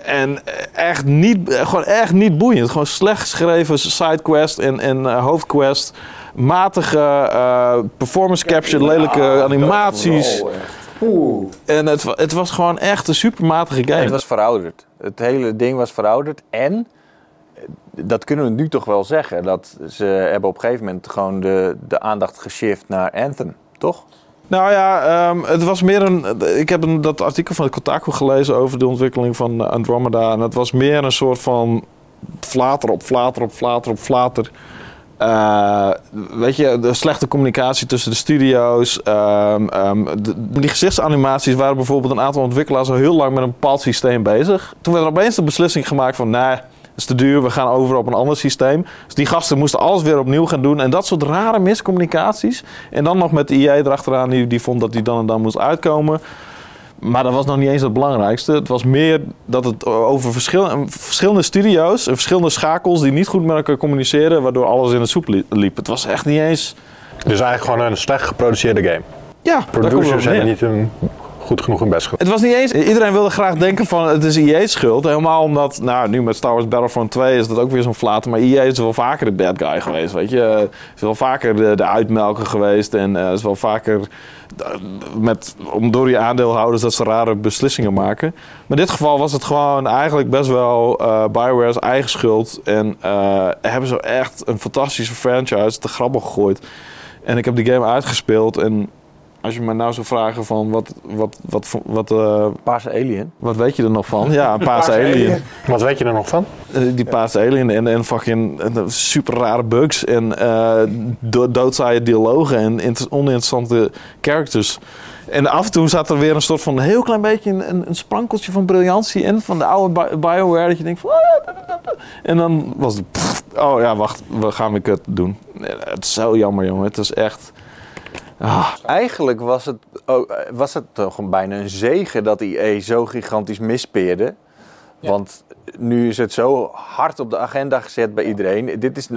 en echt niet, gewoon echt niet boeiend. Gewoon slecht geschreven sidequest en, en eh, hoofdquest. Matige eh, performance capture, lelijke animaties. En het, het was gewoon echt een supermatige game. Het was verouderd. Het hele ding was verouderd. En, eh, dat kunnen we nu toch wel zeggen, dat ze hebben op een gegeven moment gewoon de, de aandacht geshift naar Anthem, toch? Nou ja, ehm, het was meer een. Ik heb een, dat artikel van Kotaku gelezen over de ontwikkeling van eh, Andromeda. En het was meer een soort van flater op flater op flater op flater. Eh, weet je, de slechte communicatie tussen de studio's. ehm, ehm, de- die gezichtsanimaties waren bijvoorbeeld een aantal ontwikkelaars al heel lang met een bepaald systeem bezig. Toen werd er opeens de beslissing gemaakt van, dat is te duur, we gaan over op een ander systeem. Dus die gasten moesten alles weer opnieuw gaan doen. En dat soort rare miscommunicaties. En dan nog met de EA erachteraan, die, die vond dat die dan en dan moest uitkomen. Maar dat was nog niet eens het belangrijkste. Het was meer dat het over verschil, verschillende studio's en verschillende schakels die niet goed met elkaar communiceren, waardoor alles in de soep li- liep. Het was echt niet eens. dus eigenlijk gewoon een slecht geproduceerde game. Ja, Producers hebben niet een goed genoeg hun best. Het was niet eens. Iedereen wilde graag denken van het is EA's schuld. Helemaal omdat, nou, nu met Star Wars Battlefront 2 is dat ook weer zo'n flater. Maar EA is wel vaker de bad guy geweest, weet je. Is wel vaker de, de uitmelker geweest. En eh, is wel vaker met, om door je aandeelhouders dat ze rare beslissingen maken. Maar in dit geval was het gewoon eigenlijk best wel eh Bioware's eigen schuld. En eh, hebben ze echt een fantastische franchise te grabbel gegooid. En ik heb die game uitgespeeld en... Als je me nou zou vragen van wat, wat, wat, wat, wat, eh, Paarse Alien. wat weet je er nog van? Ja, een paarse alien. Wat weet je er nog van? Eh, Die paarse alien en, en fucking eh, super rare bugs en eh do doodzaaie dialogen en inter- oninteressante characters. En af en toe zat er weer een soort van heel klein beetje een, een, een sprankeltje van briljantie in van de oude Bi- Bioware. Dat je denkt van... "Ah, En dan was het... pff, oh ja, wacht, we gaan weer kut doen. Het is zo jammer, jongen. Het is echt... Ah, Eigenlijk was het, was het toch een, bijna een zegen dat IE zo gigantisch mispeerde. Want nu is het zo hard op de agenda gezet bij iedereen. Dit is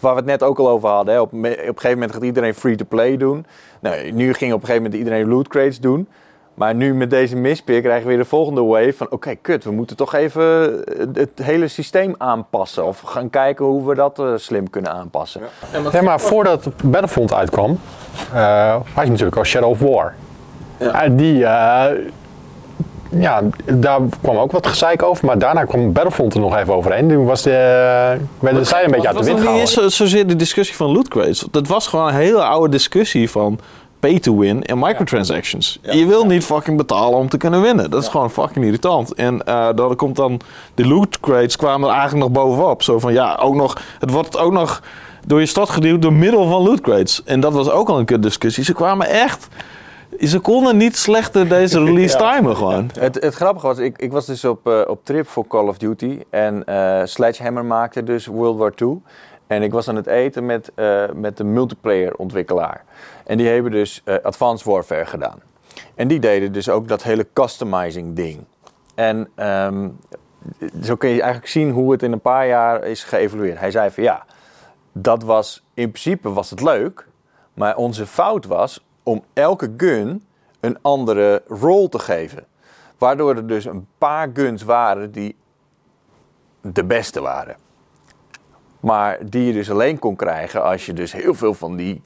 waar we het net ook al over hadden. Hè. Op, op een gegeven moment gaat iedereen free-to-play doen. Nou, nu ging op een gegeven moment iedereen loot crates doen. Maar nu met deze mispeer krijgen we weer de volgende wave van... oké, kut, we moeten toch even het hele systeem aanpassen. Of gaan kijken hoe we dat eh, slim kunnen aanpassen. Ja, maar voordat Battlefront uitkwam, eh, had je natuurlijk al Shadow of War. Ja. die, eh, ja, daar kwam ook wat gezeik over, maar daarna kwam Battlefront er nog even overheen. Toen was de, werden de zijden een beetje uit de Het wind was nog niet gehouden. eens zo- zozeer de discussie van loot crates. Dat was gewoon een hele oude discussie van pay to win en microtransactions. Je wil niet fucking betalen om te kunnen winnen. Dat is gewoon fucking irritant. En eh dan komt dan de loot crates kwamen er eigenlijk nog bovenop. Zo van ja, ook nog, het wordt ook nog door je stad geduwd door middel van loot crates. En dat was ook al een kut discussie. Ze kwamen echt, ze konden niet slechter deze release timen gewoon. Het, het grappige was, ik, ik was dus op, eh, op trip voor Call of Duty. En eh, Sledgehammer maakte dus World War II. En ik was aan het eten met, eh, met de multiplayer ontwikkelaar. En die hebben dus eh, Advanced Warfare gedaan. En die deden dus ook dat hele customizing ding. En ehm, zo kun je eigenlijk zien hoe het in een paar jaar is geëvolueerd. Hij zei van ja, dat was in principe was het leuk. Maar onze fout was om elke gun een andere rol te geven. Waardoor er dus een paar guns waren die de beste waren. Maar die je dus alleen kon krijgen als je dus heel veel van die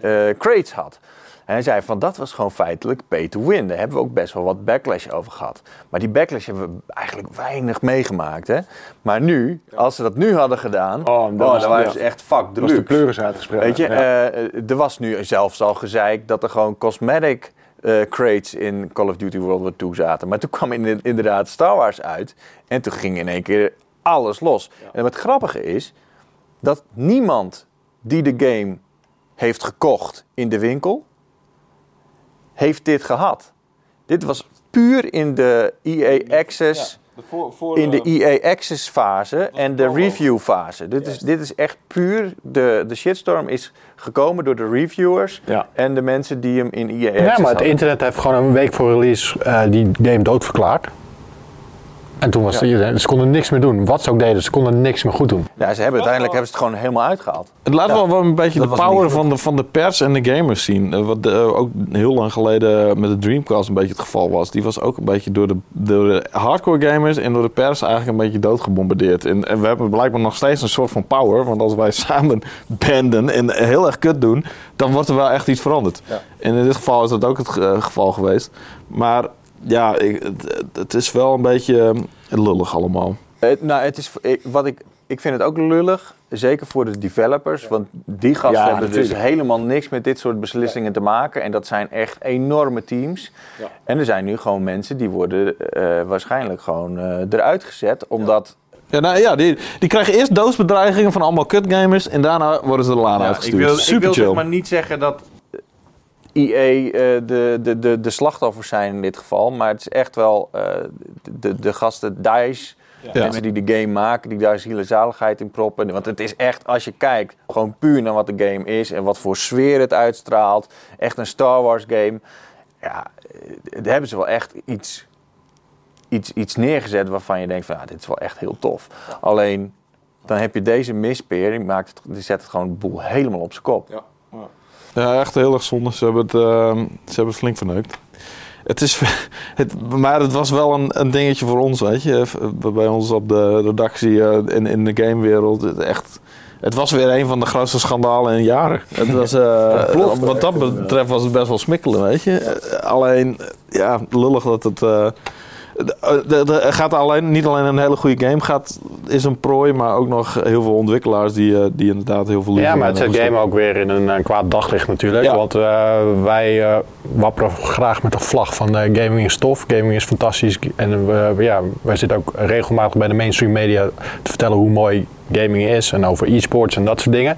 eh, crates had. En hij zei van dat was gewoon feitelijk pay to win. Daar hebben we ook best wel wat backlash over gehad. Maar die backlash hebben we eigenlijk weinig meegemaakt. Hè? Maar nu, als ze dat nu hadden gedaan, Oh, oh, dan was- waren ze echt fuck de deluxe. pleuris uitgesproken. Weet je, Ja. eh, er was nu zelfs al gezeik dat er gewoon cosmetic eh, crates in Call of Duty World War II zaten. Maar toen kwam in- inderdaad Star Wars uit en toen ging in één keer alles los. En wat grappige is, dat niemand die de game heeft gekocht in de winkel, heeft dit gehad. Dit was puur in de EA Access in de EA Access fase en de review fase. Dit is, dit is echt puur, de, de shitstorm is gekomen door de reviewers Ja. en de mensen die hem in EA Access Ja, maar het hadden. internet heeft gewoon een week voor release eh, die game doodverklaard. En toen was iedereen, ze konden niks meer doen. Wat ze ook deden, ze konden niks meer goed doen. Ja, ze hebben, uiteindelijk hebben ze het gewoon helemaal uitgehaald. Het laat wel, wel een beetje dat de power van de, van de pers en de gamers zien. Eh, Wat eh, ook heel lang geleden met de Dreamcast een beetje het geval was. Die was ook een beetje door de, door de hardcore gamers en door de pers eigenlijk een beetje doodgebombardeerd. En, en we hebben blijkbaar nog steeds een soort van power. Want als wij samen banden en heel erg kut doen, dan wordt er wel echt iets veranderd. En in dit geval is dat ook het eh, geval geweest. Maar ja, ik, het, het is wel een beetje eh, lullig allemaal. Het, nou, het is, ik, wat ik, ik vind het ook lullig, zeker voor de developers. Want die gasten Ja, hebben dus helemaal niks met dit soort beslissingen te maken. En dat zijn echt enorme teams. En er zijn nu gewoon mensen die worden eh, waarschijnlijk gewoon eh, eruit gezet. Omdat Ja, nou, ja die, die krijgen eerst doosbedreigingen van allemaal kutgamers en daarna worden ze de laan Ja, ik uitgestuurd. wil, Super ik wil chill. zeg maar niet zeggen dat EA eh, de, de, de, de slachtoffers zijn in dit geval. Maar het is echt wel eh, de, de gasten DICE. Ja. Mensen die de game maken, die daar ziele zaligheid in proppen. Want het is echt, als je kijkt, gewoon puur naar wat de game is en wat voor sfeer het uitstraalt. Echt een Star Wars game. Ja, eh, daar hebben ze wel echt iets, iets, iets neergezet waarvan je denkt van, ja, dit is wel echt heel tof. Alleen, dan heb je deze mispeer, die, maakt het, die zet het gewoon de boel helemaal op zijn kop. Ja, echt heel erg zonde. Ze hebben het, ehm, ze hebben het flink verneukt. Het is, het, maar het was wel een, een dingetje voor ons, weet je. Bij ons op de redactie eh, in, in de gamewereld. Het Echt, het was weer een van de grootste schandalen in jaren. Het was, eh, wat dat betreft was het best wel smikkelen, weet je. Eh, Alleen, ja, lullig dat het... eh, er gaat alleen, niet alleen een hele goede game gaat, is een prooi, maar ook nog heel veel ontwikkelaars die, eh, die inderdaad heel veel liefde Ja, maar het zet game ook weer in een, eh, kwaad daglicht natuurlijk. Ja. Want eh, wij eh, wapperen graag met de vlag van eh, gaming is tof, gaming is fantastisch. En ja, wij zitten ook regelmatig bij de mainstream media te vertellen hoe mooi gaming is. En over e-sports en dat soort dingen.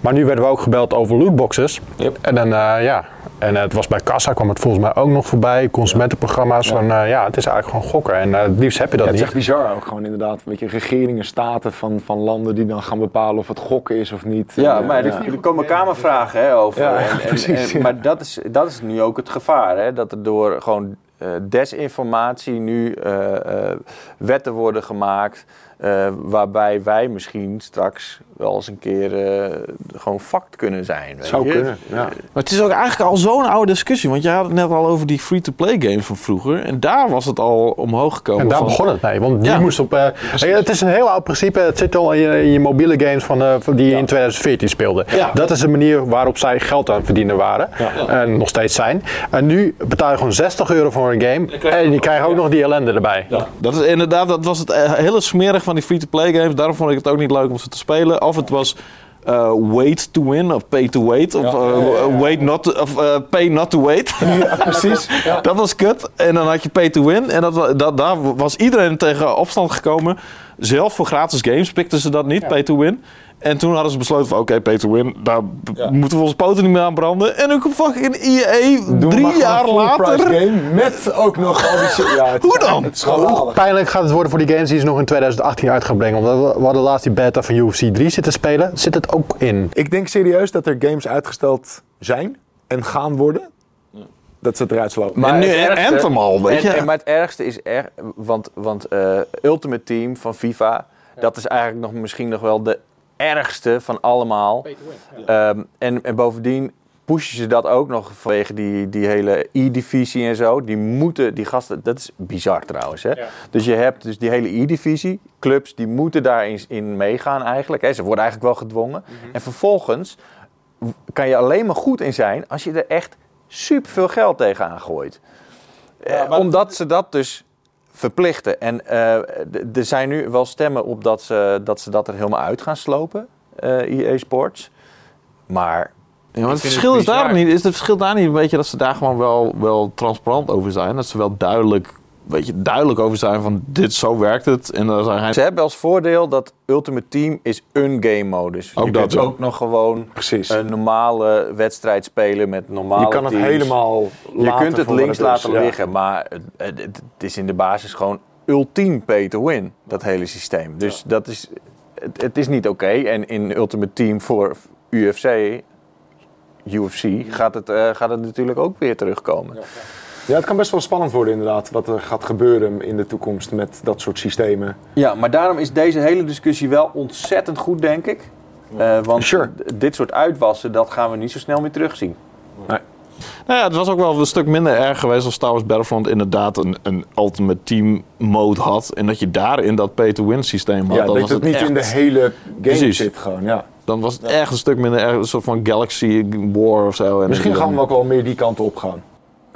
Maar nu werden we ook gebeld over lootboxes. Yep. En dan, eh, ja... En eh, het was bij Kassa, kwam het volgens mij ook nog voorbij. Consumentenprogramma's van, eh, ja, het is eigenlijk gewoon gokken. En eh, het liefst heb je dat Ja, het is niet. echt bizar ook gewoon inderdaad. Weet je, regeringen, staten van, van landen die dan gaan bepalen of het gokken is of niet. Ja, En, maar eh, er, er komen kamervragen hè, over. Ja, en, en- precies, en- ja. Maar dat is, dat is nu ook het gevaar. Hè? Dat er door gewoon eh, desinformatie nu eh, eh, wetten worden gemaakt. Eh, waarbij wij misschien straks wel eens een keer eh, gewoon fact kunnen zijn. weet zou je? kunnen. Ja. Maar het is ook eigenlijk al zo'n oude discussie. Want je had het net al over die free-to-play games van vroeger. En daar was het al omhoog gekomen. En daar van- begon het mee, want die Ja. moest op... eh, het is een heel oud principe, het zit al in je, in je mobiele games van, eh, die je in 2014 speelden. Ja. Dat is de manier waarop zij geld aan het verdienen waren, en nog steeds zijn. En nu betaal je gewoon 60 euro voor een game en je krijgt ook nog die ellende erbij. Dat is inderdaad, dat was het eh, hele smerig van die free-to-play games. Daarom vond ik het ook niet leuk om ze te spelen. Of het was eh, wait to win of pay to wait. Of eh, wait not to, of eh, pay not to wait. Precies. Ja. Dat was kut. En dan had je pay to win. En dat, dat, daar was iedereen tegen opstand gekomen. Zelfs voor gratis games pikten ze dat niet, pay to win. En toen hadden ze besloten van oké, pay to win, daar moeten we onze poten niet meer aan branden. En ook fucking EA, Doen we maar drie jaar een full price later. game met ook nog al die shit. Ja, het Hoe dan? Het is schandalig. Pijnlijk gaat het worden voor die games die ze nog in 2018 uit gaan brengen. Omdat we, we hadden laatst die beta van UFC 3 zitten spelen, zit het ook in. Ik denk serieus dat er games uitgesteld zijn en gaan worden. Dat ze het eruit slopen. En nu het ergste- Anthem al, weet je. En, en, maar het ergste is er, want, want eh, Ultimate Team van FIFA, dat is eigenlijk nog misschien nog wel de ergste van allemaal. Ehm, en, en bovendien pushen ze dat ook nog vanwege die, die hele E-divisie en zo. Die moeten, die gasten, dat is bizar trouwens. Hè? Dus je hebt dus die hele E-divisie, clubs die moeten daarin in meegaan eigenlijk. Hè? Ze worden eigenlijk wel gedwongen. En vervolgens kan je alleen maar goed in zijn als je er echt super veel geld tegenaan gooit. Eh, omdat ze dat dus verplichten. En eh, er zijn nu wel stemmen op dat ze dat, ze dat er helemaal uit gaan slopen, eh EA Sports. Maar Ja, maar het verschil het is daar niet. Is het verschil daar niet een beetje dat ze daar gewoon wel, wel transparant over zijn? Dat ze wel duidelijk, weet je, duidelijk over zijn van dit zo werkt het. En dan zijn ze hebben als voordeel dat Ultimate Team is een game modus. Ook je dat, kunt ja. ook nog gewoon Precies. een normale wedstrijd spelen met normale je kan het teams. helemaal Je laten kunt het links het is, laten ja. liggen, maar het, het, het is in de basis gewoon ultiem pay to win, dat hele systeem. Dus dat is, het, het is niet oké. En in Ultimate Team voor UFC, UFC gaat, het, eh, gaat het natuurlijk ook weer terugkomen. Ja, het kan best wel spannend worden inderdaad. Wat er gaat gebeuren in de toekomst met dat soort systemen. Ja, maar daarom is deze hele discussie wel ontzettend goed, denk ik. Eh, want Sure. dit soort uitwassen, dat gaan we niet zo snel meer terugzien. Nou ja, het was ook wel een stuk minder erg geweest als Star Wars Battlefront inderdaad een, een Ultimate Team mode had. En dat je daarin dat pay-to-win systeem had. Ja, dan dat was het niet echt- in de hele game Precies. zit gewoon, ja. Dan was het echt een stuk minder erg. Een soort van Galaxy War of zo. En Misschien dan- gaan we ook wel meer die kant op gaan.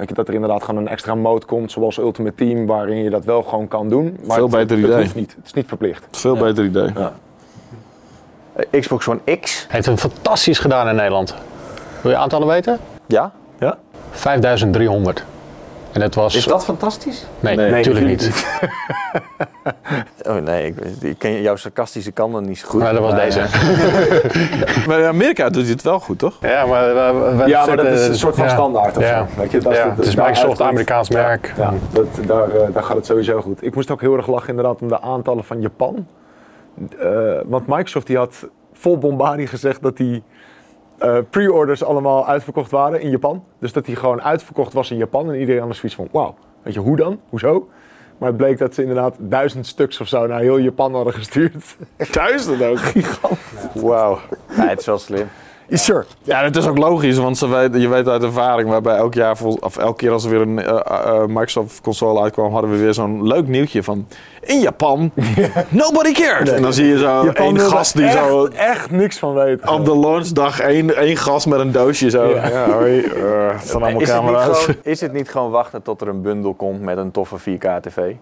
Weet je, dat er inderdaad gewoon een extra mode komt, zoals Ultimate Team, waarin je dat wel gewoon kan doen. Maar Veel het, beter het idee. hoeft niet. Het is niet verplicht. Veel beter idee. Eh, Xbox One X, Heeft het fantastisch gedaan in Nederland. Wil je aantallen weten? ja? Ja? 5300. En het was... Is dat fantastisch? Nee, Nee, natuurlijk niet. Oh nee, ik, ik ken jouw sarcastische kant nog niet zo goed. Maar dat was deze. Maar in Amerika doet hij het wel goed, toch? Ja, maar, we- we Ja, maar dat zitten- is een soort van ja. standaard of Ja. zo. Weet je, dat Ja, dat- het is Microsoft. Amerikaans merk. Ja, dat, daar, eh, daar gaat het sowieso goed. Ik moest ook heel erg lachen inderdaad om de aantallen van Japan. Eh, want Microsoft die had vol bombardie gezegd dat die eh, pre-orders allemaal uitverkocht waren in Japan. Dus dat die gewoon uitverkocht was in Japan en iedereen anders zoiets van wauw. Weet je, hoe dan? Hoezo? Maar het bleek dat ze inderdaad duizend stuks of zo naar heel Japan hadden gestuurd. Duizend ook. Wauw. Ja, het is wel slim. Sure. Ja, dat is ook logisch, want ze weet, je weet uit ervaring, waarbij elk jaar, vol- of elke keer als er weer een eh, eh, Microsoft console uitkwam, hadden we weer zo'n leuk nieuwtje van in Japan, nobody cared. En dan zie je zo Japan één wil er gast die echt, zo echt niks van weten. op de launchdag één, één gast met een doosje zo. Ja, hoi, eh, het zijn allemaal Is het, niet camera's. gewoon, is het niet gewoon wachten tot er een bundel komt met een toffe 4K-tv?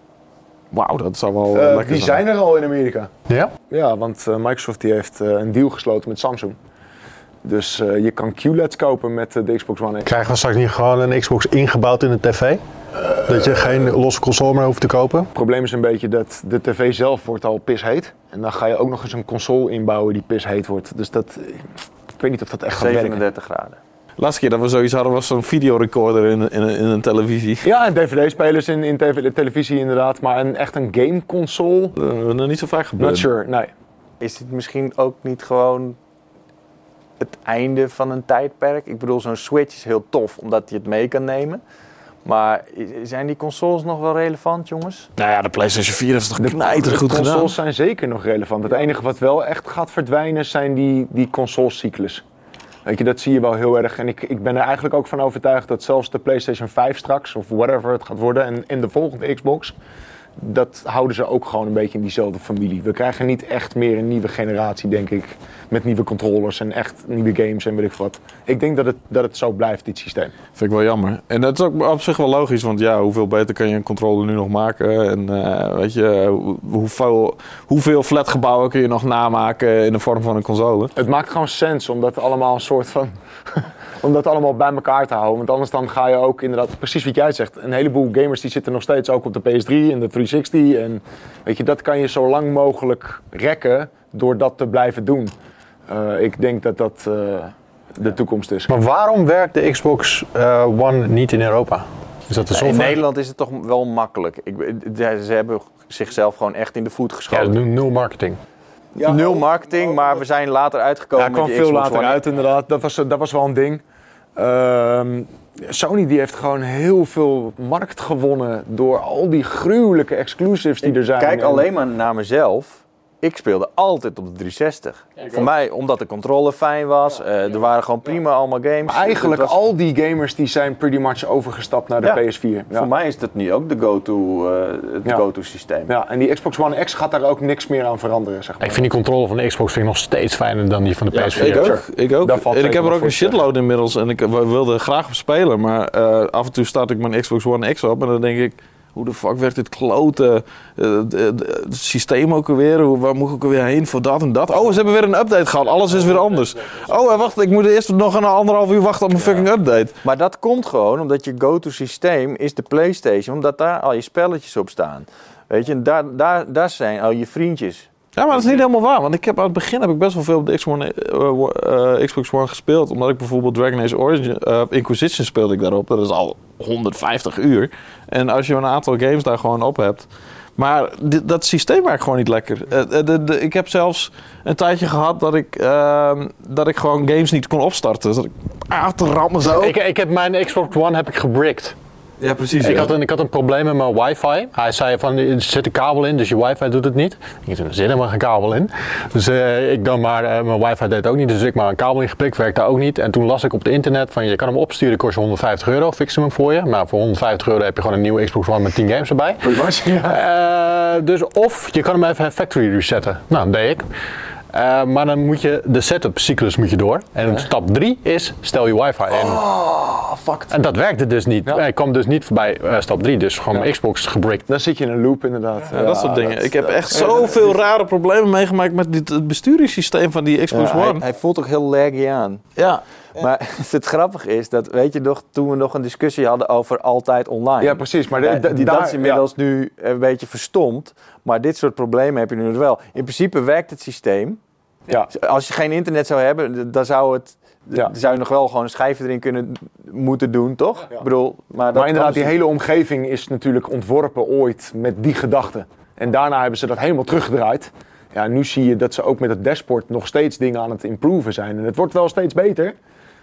Wauw, dat zou wel Eh, eh, lekker die zijn. zijn er al in Amerika. Ja? Ja, want eh, Microsoft die heeft eh, een deal gesloten met Samsung. Dus eh, je kan QLEDs kopen met eh, de Xbox One X. Krijgen we straks niet gewoon een Xbox ingebouwd in de tv? Dat je geen losse console meer hoeft te kopen? Het probleem is een beetje dat de tv zelf wordt al pisheet. En dan ga je ook nog eens een console inbouwen die pisheet wordt. Dus dat, eh, ik weet niet of dat echt gaat werken. 37 graden. Laatste keer dat we zoiets hadden was zo'n videorecorder in, in, in een televisie. Ja, en DVD-spelers in, in tv de televisie inderdaad. Maar een, echt een gameconsole? Dat is nog niet zo vaak gebeurd. Not sure, nee. Is dit misschien ook niet gewoon het einde van een tijdperk? Ik bedoel, zo'n Switch is heel tof, omdat je het mee kan nemen. Maar zijn die consoles nog wel relevant, jongens? Nou ja, de PlayStation 4 heeft het toch De, knijter de goed gedaan. consoles zijn zeker nog relevant. Het enige wat wel echt gaat verdwijnen zijn die, die consolecyclus. Weet je, dat zie je wel heel erg. En ik, ik ben er eigenlijk ook van overtuigd dat zelfs de PlayStation 5 straks, of whatever het gaat worden, en, en de volgende Xbox, dat houden ze ook gewoon een beetje in diezelfde familie. We krijgen niet echt meer een nieuwe generatie, denk ik, met nieuwe controllers en echt nieuwe games en weet ik wat. Ik denk dat het, dat het zo blijft, dit systeem. Vind ik wel jammer. En dat is ook op zich wel logisch, want ja, hoeveel beter kan je een controller nu nog maken? En eh, weet je, hoe- hoeveel, hoeveel flatgebouwen kun je nog namaken in de vorm van een console? Het maakt gewoon sens om dat allemaal een soort van. Om dat allemaal bij elkaar te houden. Want anders dan ga je ook inderdaad, precies wat jij zegt. Een heleboel gamers die zitten nog steeds ook op de PS3 en de 360. En weet je, dat kan je zo lang mogelijk rekken door dat te blijven doen. Eh, ik denk dat dat eh, de toekomst is. Maar waarom werkt de Xbox eh, One niet in Europa? Is dat de In? Nederland is het toch wel makkelijk. Ik, ze hebben zichzelf gewoon echt in de voet Ja, geschoten. nul- nul marketing. Nul marketing, maar we zijn later uitgekomen Ja, kwam met veel later One. uit inderdaad. Dat was, dat was wel een ding. Ehm, Sony die heeft gewoon heel veel markt gewonnen door al die gruwelijke exclusives die er zijn. Kijk En- alleen maar naar mezelf. Ik speelde altijd op de 360. Voor mij, omdat de controle fijn was. eh, er waren gewoon prima allemaal games. Maar eigenlijk was- al die gamers die zijn pretty much overgestapt naar de Ja. PS4. Ja. Voor mij is dat nu ook de go-to eh, het Ja. go-to systeem. Ja, en die Xbox One X gaat daar ook niks meer aan veranderen, zeg maar. Ik vind die controle van de Xbox vind ik nog steeds fijner dan die van de PS4. ik ook. Ik ook. En ik heb er ook een shitload inmiddels en ik wilde graag op spelen, maar eh, af en toe start ik mijn Xbox One X op en dan denk ik, hoe de fuck werkt dit klote eh, d- het systeem ook alweer? Hoe, waar moet ik ook alweer heen voor dat en dat? Oh, ze hebben weer een update gehad. Alles is weer anders. Oh, eh, wacht, ik moet eerst nog een anderhalf uur wachten op een fucking update. Maar dat komt gewoon omdat je go-to systeem is de PlayStation. Omdat daar al je spelletjes op staan. Weet je, en daar, daar, daar zijn al je vriendjes. Ja, maar dat is niet helemaal waar. Want ik heb aan het begin heb ik best wel veel op de Xbox One, eh, eh, Xbox One gespeeld. Omdat ik bijvoorbeeld Dragon Age Origin, eh, Inquisition speelde ik daarop. Dat is al 150 uur. En als je een aantal games daar gewoon op hebt. Maar dit- dat systeem werkt gewoon niet lekker. Eh, eh, de, de- ik heb zelfs een tijdje gehad dat ik, ehm, dat ik gewoon games niet kon opstarten. Dus dat ik aan te rammen zo. Ik, ik heb mijn Xbox One heb ik gebricked. Ja, precies. Ik ja. had, een, ik had een probleem met mijn wifi. Hij zei van, er zit een kabel in, dus je wifi doet het niet. Ik zei, er zit helemaal geen kabel in. Dus eh, ik dan maar, eh, mijn wifi deed het ook niet. Dus ik maar een kabel ingeprikt, werkte ook niet. En toen las ik op het internet van, je kan hem opsturen, kost je 150 euro. Fixen hem voor je. Maar voor 150 euro heb je gewoon een nieuwe Xbox One met 10 games erbij. Ja. Eh, dus of je kan hem even factory resetten. Nou, dat deed ik. Eh, maar dan moet je de setup cyclus moet je door. En stap 3 is stel je wifi in. Oh, fuck. En dat werkte dus niet. Ja. Ik kwam dus niet voorbij eh, stap 3. Dus gewoon Xbox gebrikt. Dan zit je in een loop inderdaad. Ja, dat soort dingen. dat- ik heb dat- echt zoveel rare problemen meegemaakt met dit, het besturingssysteem van die Xbox Ja, hij, One. hij voelt ook heel laggy aan. Ja, Maar het grappige is dat, weet je nog, toen we nog een discussie hadden over altijd online. Ja, precies. Maar de- de- die, daar- dat is inmiddels nu een beetje verstomd. Maar dit soort problemen heb je nu wel. In principe werkt het systeem. Ja. Als je geen internet zou hebben, dan zou het... Ja. Dan zou je nog wel gewoon een schijf erin kunnen moeten doen, toch? Ja. Ik bedoel, maar, dat Maar inderdaad, die dus hele omgeving is natuurlijk ontworpen ooit met die gedachte. En daarna hebben ze dat helemaal teruggedraaid. Ja, nu zie je dat ze ook met het dashboard nog steeds dingen aan het improven zijn. En het wordt wel steeds beter.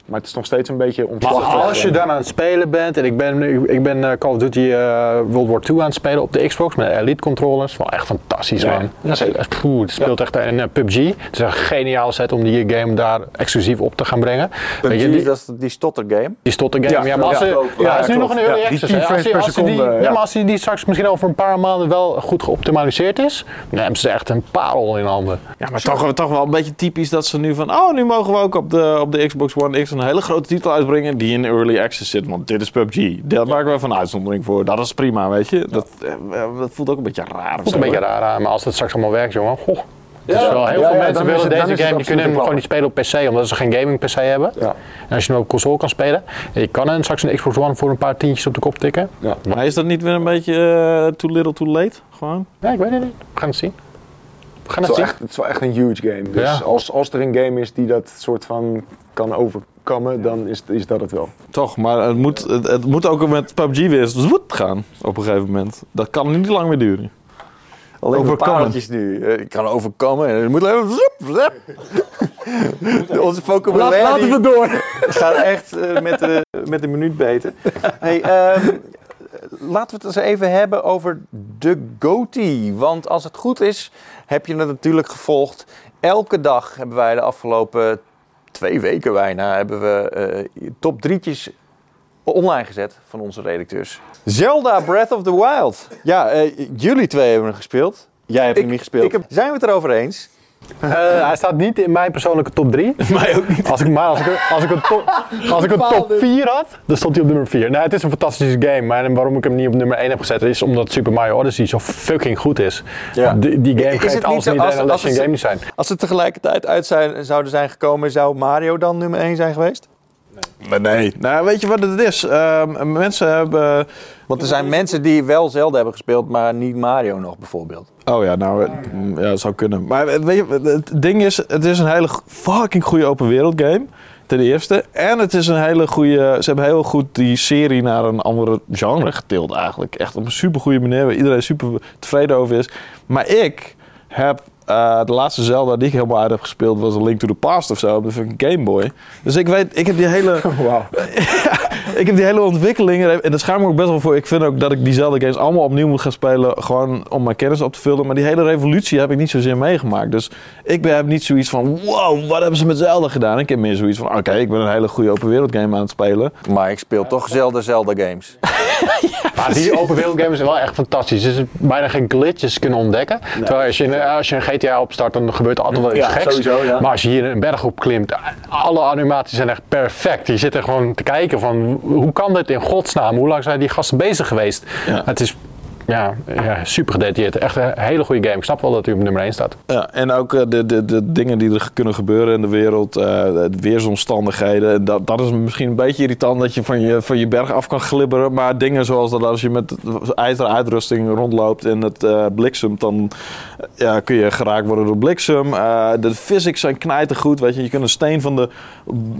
Maar het is nog steeds een beetje Maar omslachtig. als je dan aan het spelen bent, en ik ben, ik, ik ben eh, Call of Duty eh, World War II aan het spelen op de Xbox met Elite controllers. Wel echt fantastisch Ja, man. ja, zeker. Echt, poeh, het speelt echt en eh, PUBG. Het is een geniaal set om die game daar exclusief op te gaan brengen. Weet je, PUBG, die, dat is die stottergame. die stotter game. Ja, Ja, maar als ja, ze, is nu nog een early die access. 10 hè. Als frames die, seconde, ja. maar als die, die straks misschien over een paar maanden wel goed geoptimaliseerd is, dan hebben ze echt een parel in handen. Ja, maar toch, toch wel een beetje typisch dat ze nu van... Oh, nu mogen we ook op de, op de Xbox One X een hele grote titel uitbrengen die in early access zit. Want dit is PUBG. Daar maken we een uitzondering voor. Dat is prima, weet je. Dat, eh, dat voelt ook een beetje raar. voelt een beetje raar aan, maar als het straks allemaal werkt, jongen. Goh. Het is Ja, wel, heel ja, veel ja, mensen willen deze game, die kunnen hem gewoon niet spelen op PC, omdat ze geen gaming PC hebben. Ja. En als je hem op console kan spelen, en je kan hem straks een Xbox One voor een paar tientjes op de kop tikken. Ja. Maar is dat niet weer een beetje eh, too little too late? Gewoon? Ja, ik weet het niet. We gaan het zien. We gaan Het het is, wel zien. echt, het is wel echt een huge game. Dus Ja. als, als er een game is die dat soort van kan dan is, is dat het wel. Toch, maar het moet, het, het moet ook met PUBG weer zoet gaan op een gegeven moment. Dat kan niet lang meer duren. Alleen Overkomen. nu. Eh, Ik kan overkomen en het moet even... Zoep, zoep. Onze vocabulaire laten we door. gaat echt eh, met, de, met de minuut beter. Hey, ehm, laten we het eens even hebben over de GOTY. Want als het goed is, heb je het natuurlijk gevolgd. Elke dag hebben wij de afgelopen twee weken bijna... hebben we eh, top drietjes online gezet van onze redacteurs. Zelda Breath of the Wild. Ja, eh, jullie twee hebben hem gespeeld. Jij hebt hem niet gespeeld. ik heb- Zijn we het erover eens? Eh, hij staat niet in mijn persoonlijke top 3. Mij ook niet. Als ik, maar als ik, als ik een, top, als ik een top 4 had, dan stond hij op nummer 4. Nou, het is een fantastische game, maar waarom ik hem niet op nummer 1 heb gezet, is omdat Super Mario Odyssey zo fucking goed is. Ja. Die, die game Is geeft het alles niet als- als het- game niet zijn. Als ze tegelijkertijd uit zijn, zouden zijn gekomen, zou Mario dan nummer 1 zijn geweest? Maar nee. Nou, weet je wat het is? Ehm, mensen hebben... Want er zijn mensen die wel Zelda hebben gespeeld, maar niet Mario nog bijvoorbeeld. Oh ja, nou, mm, ja, dat zou kunnen. Maar weet je, het ding is, het is een hele fucking goede open wereld game. Ten eerste. En het is een hele goede. Ze hebben heel goed die serie naar een andere genre getild, eigenlijk. Echt op een super goede manier, waar iedereen super tevreden over is. Maar ik heb. eh, de laatste Zelda die ik helemaal uit heb gespeeld was A Link to the Past of zo op de fucking Game Boy. Dus ik weet, ik heb die hele, Wauw. ik heb die hele ontwikkeling en daar schaam ik me ook best wel voor. Ik vind ook dat ik diezelfde games allemaal opnieuw moet gaan spelen, gewoon om mijn kennis op te vullen. Maar die hele revolutie heb ik niet zozeer meegemaakt. Dus ik ben, heb niet zoiets van, wow, wat hebben ze met Zelda gedaan? Ik heb meer zoiets van, oké, ik ben een hele goede open wereld game aan het spelen. Maar ik speel toch Zelda Zelda games. Maar die open wereld games zijn wel echt fantastisch. Er is bijna geen glitches kunnen ontdekken. Terwijl als je, een- als je een GTA opstart, dan gebeurt er altijd wel iets Ja, geks. sowieso, ja. Maar als je hier een berg op klimt, alle animaties zijn echt perfect. Je zit er gewoon te kijken van, hoe kan dit in godsnaam? Hoe lang zijn die gasten bezig geweest? Het is ja, ja, super gedetailleerd. Echt een hele goede game. Ik snap wel dat hij op nummer 1 staat. Ja, en ook eh, de, de, de dingen die er kunnen gebeuren in de wereld, eh, de weersomstandigheden. En Dat, dat is misschien een beetje irritant dat je van, je van je berg af kan glibberen. Maar dingen zoals dat als je met ijzeren uitrusting rondloopt en het eh, bliksemt, dan eh, ja, kun je geraakt worden door bliksem. Eh, de physics zijn knijtergoed, weet je. Je kunt een steen van de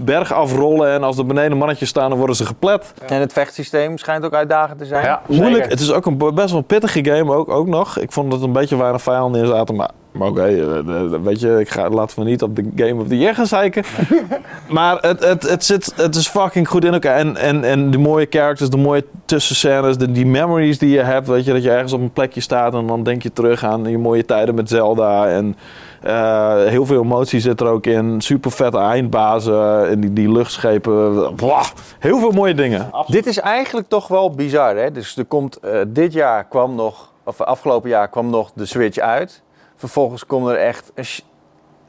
berg afrollen en als er beneden mannetjes staan, dan worden ze geplet. En het vechtsysteem schijnt ook uitdagend te zijn. Ja, Moeilijk. Het is ook een best wel pittige game ook, ook nog. Ik vond dat een beetje weinig vijanden in zaten. Maar, maar oké, eh, weet je, ik ga, laten we niet op de Game of the Year gaan zeiken. maar het, het, het, zit, het is fucking goed in elkaar. En, en, en de mooie characters, de mooie tussenscènes, de, die memories die je hebt. Weet je, dat je ergens op een plekje staat en dan denk je terug aan je mooie tijden met Zelda. En eh, heel veel emotie zit er ook in. Super vette eindbazen en die, die luchtschepen. Blah, heel veel mooie dingen. Dit is eigenlijk toch wel bizar, hè? Dus er komt, eh, dit jaar kwam nog, of afgelopen jaar kwam nog de Switch uit. Vervolgens komen er echt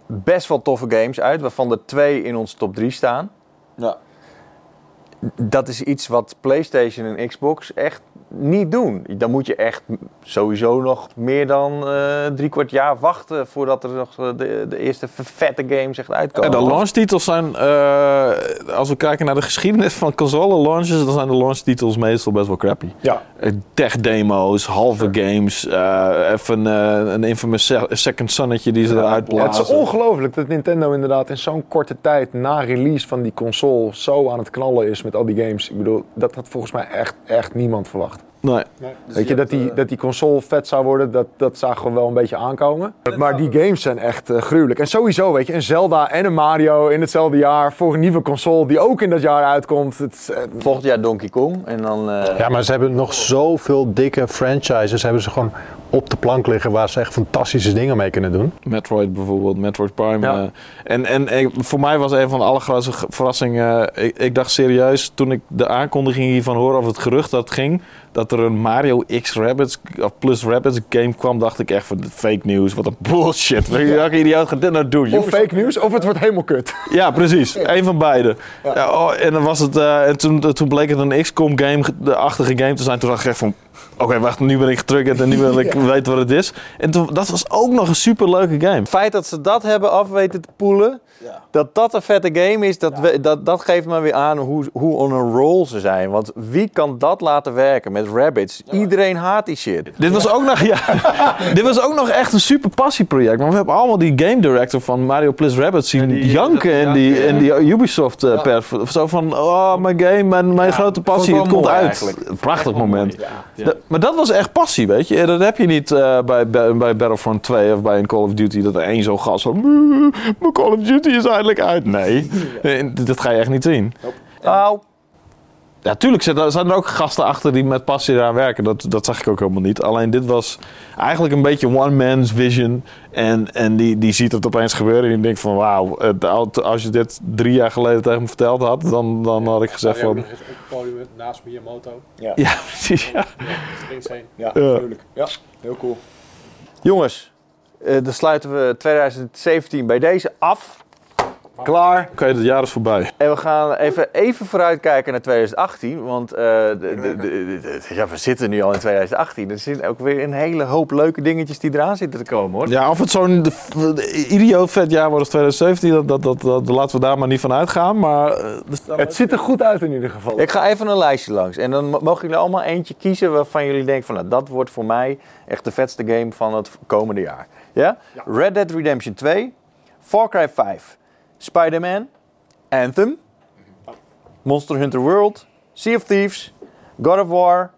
best wel toffe games uit, waarvan er twee in onze top 3 staan. Ja. Dat is iets wat PlayStation en Xbox echt niet doen. Dan moet je echt sowieso nog meer dan eh drie kwart jaar wachten voordat er nog eh, de, de eerste vette games echt uitkomen. En de launchtitels zijn, eh, als we kijken naar de geschiedenis van console launches, dan zijn de launchtitels meestal best wel crappy. Ja. Eh, Tech-demo's, halve games, eh, even een infamous se- second sunnetje die ze eruit Ja, het is ongelooflijk dat Nintendo inderdaad in zo'n korte tijd na release van die console zo aan het knallen is met al die games. Ik bedoel, dat had volgens mij echt, echt niemand verwacht. Nee. Weet je, dat die, dat die console vet zou worden, dat, dat zagen we wel een beetje aankomen. Maar die games zijn echt eh, gruwelijk. En sowieso, weet je, een Zelda en een Mario in hetzelfde jaar voor een nieuwe console die ook in dat jaar uitkomt. Het, eh, Volgend jaar Donkey Kong en dan... eh, Ja, maar ze hebben nog zoveel dikke franchises. Hebben ze gewoon op de plank liggen waar ze echt fantastische dingen mee kunnen doen. Metroid bijvoorbeeld, Metroid Prime. Ja. eh, en en eh, voor mij was een van de allergrootste ge- verrassingen. eh, ik, ik dacht serieus, toen ik de aankondiging hiervan hoorde, of het gerucht dat ging, dat er een Mario X Rabbids of Plus Rabbids game kwam, dacht ik echt van fake news. Wat een bullshit. Welke idioot gaat dit nou doen? of fake nieuws, of het wordt helemaal kut. Ja, precies. Eén van beide. Ja, oh, en dan was het, eh, en toen, toen bleek het een XCOM game, de achtige game te zijn. Toen dacht ik echt van, oké, wacht, nu ben ik getriggerd en nu wil ik weten wat het is. En toen, dat was ook nog een superleuke game. Het feit dat ze dat hebben af weten te poelen, dat dat een vette game is, dat, we- dat, dat geeft me weer aan hoe, hoe on a roll ze zijn. Want wie kan dat laten werken met rabbits? Iedereen haat die shit. Dit was ook nog, ja, dit was ook nog echt een super passieproject. Maar we hebben allemaal die game director van Mario Plus Rabbids zien die- janken in die, in die Ubisoft eh, pers. Zo van, oh mijn game, mijn, mijn grote passie, het komt uit. eigenlijk. Een prachtig moment. Maar dat was echt passie, weet je. Dat heb je niet eh, bij, bij, Battlefront 2 of bij een Call of Duty. Dat er één zo'n gast van, "Mm, mijn Call of Duty is eindelijk uit. Nee, Eh, dat ga je echt niet zien. Nou, Ja, tuurlijk zijn er ook gasten achter die met passie eraan werken. Dat, dat zag ik ook helemaal niet. Alleen dit was eigenlijk een beetje one man's vision. En, en die, die ziet het opeens gebeuren en die denkt van... Wauw, als je dit drie jaar geleden tegen me verteld had... dan, dan had ik gezegd van... podium naast Miyamoto. Ja, precies. Ja. Heen. Ja, Ja. gruwelijk. Ja, heel cool. jongens, eh, dan sluiten we 2017 bij deze af. Klaar. Oké, het jaar is voorbij. En we gaan even, even vooruitkijken naar 2018. Want eh, de, de, de- de- ja, we zitten nu al in 2018. Er zitten ook weer een hele hoop leuke dingetjes die eraan zitten te komen hoor. Ja, of het zo'n idioot vet jaar wordt als 2017... Dat, dat, dat, dat- laten we daar maar niet van uitgaan. Maar eh, Het ziet er goed uit in ieder geval. Ik ga even een lijstje langs. En dan mo- mogen jullie allemaal eentje kiezen waarvan jullie denken van... Nou, dat wordt voor mij echt de vetste game van het komende jaar. Ja? Red Dead Redemption 2. Far Cry 5. Spider-Man. Anthem. Monster Hunter World. Sea of Thieves. God of War.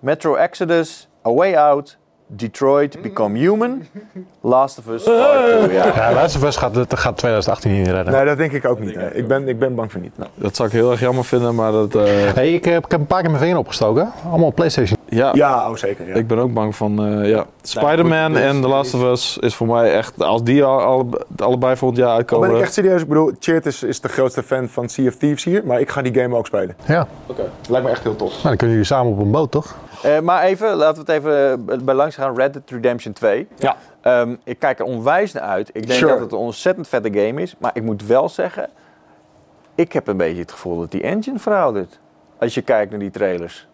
Metro Exodus. A Way Out. Detroit Become Human. Last of Us Part 2. Ja. Ja, Last of Us gaat, dat gaat 2018 niet redden. Nee, dat denk ik ook niet. Ik ben, ik ben bang voor niet. Nou, dat zou ik heel erg jammer vinden. Maar dat... eh, Hey, ik, heb, ik heb een paar keer mijn vinger opgestoken. Allemaal op PlayStation. Ja, ja, oh zeker. Ja. Ik ben ook bang van, eh, ja. Spider-Man en The Last of Us is voor mij echt, als die al, alle, allebei volgend jaar Al uitkomen. ben ik echt serieus. Ik bedoel, Cheert is, is de grootste fan van Sea of Thieves hier. Maar ik ga die game ook spelen. Ja, Lijkt me echt heel tof. nou, dan kunnen jullie samen op een boot, toch? Eh, maar even, laten we het even bij langs gaan. Red Dead Redemption 2. Ja. Ehm, ik kijk er onwijs naar uit. Ik denk Sure. dat het een ontzettend vette game is. Maar ik moet wel zeggen, ik heb een beetje het gevoel dat die engine veroudert. Als je kijkt naar die trailers.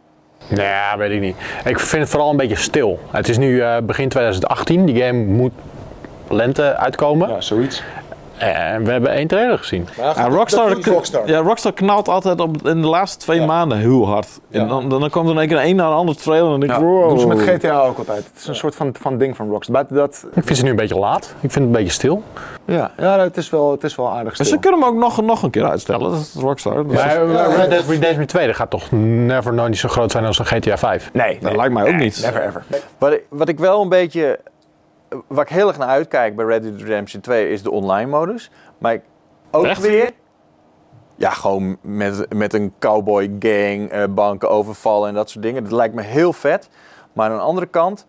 Nee, weet ik niet. Ik vind het vooral een beetje stil. Het is nu eh, begin 2018. Die game moet lente uitkomen. Ja, zoiets. En we hebben één trailer gezien. Ja, Rockstar, dat. Ja, Rockstar knalt altijd op, in de laatste twee maanden heel hard. En Ja. dan, dan komt er in één keer een naar een ander trailer en dan denk ik, Ja, wow. doen ze met GTA ook altijd. Het is een soort van, van ding van Rockstar. Buiten dat, Ik vind ze nu een beetje laat. Ik vind het een beetje stil. ja, ja het, is wel, het is wel aardig En stil. ze kunnen hem ook nog, nog een keer uitstellen. Dat is Rockstar. Dus Maar eh, Red Dead Redemption 2 dat gaat toch never nooit niet zo groot zijn als een GTA 5? Nee, dat lijkt mij ook niet. Never ever. Wat ik, wat ik wel een beetje. Waar ik heel erg naar uitkijk bij Red Dead Redemption 2 is de online modus. Maar ik ook Echt? weer. Ja, gewoon met, met een cowboy gang, eh, banken overvallen en dat soort dingen. Dat lijkt me heel vet. Maar aan de andere kant,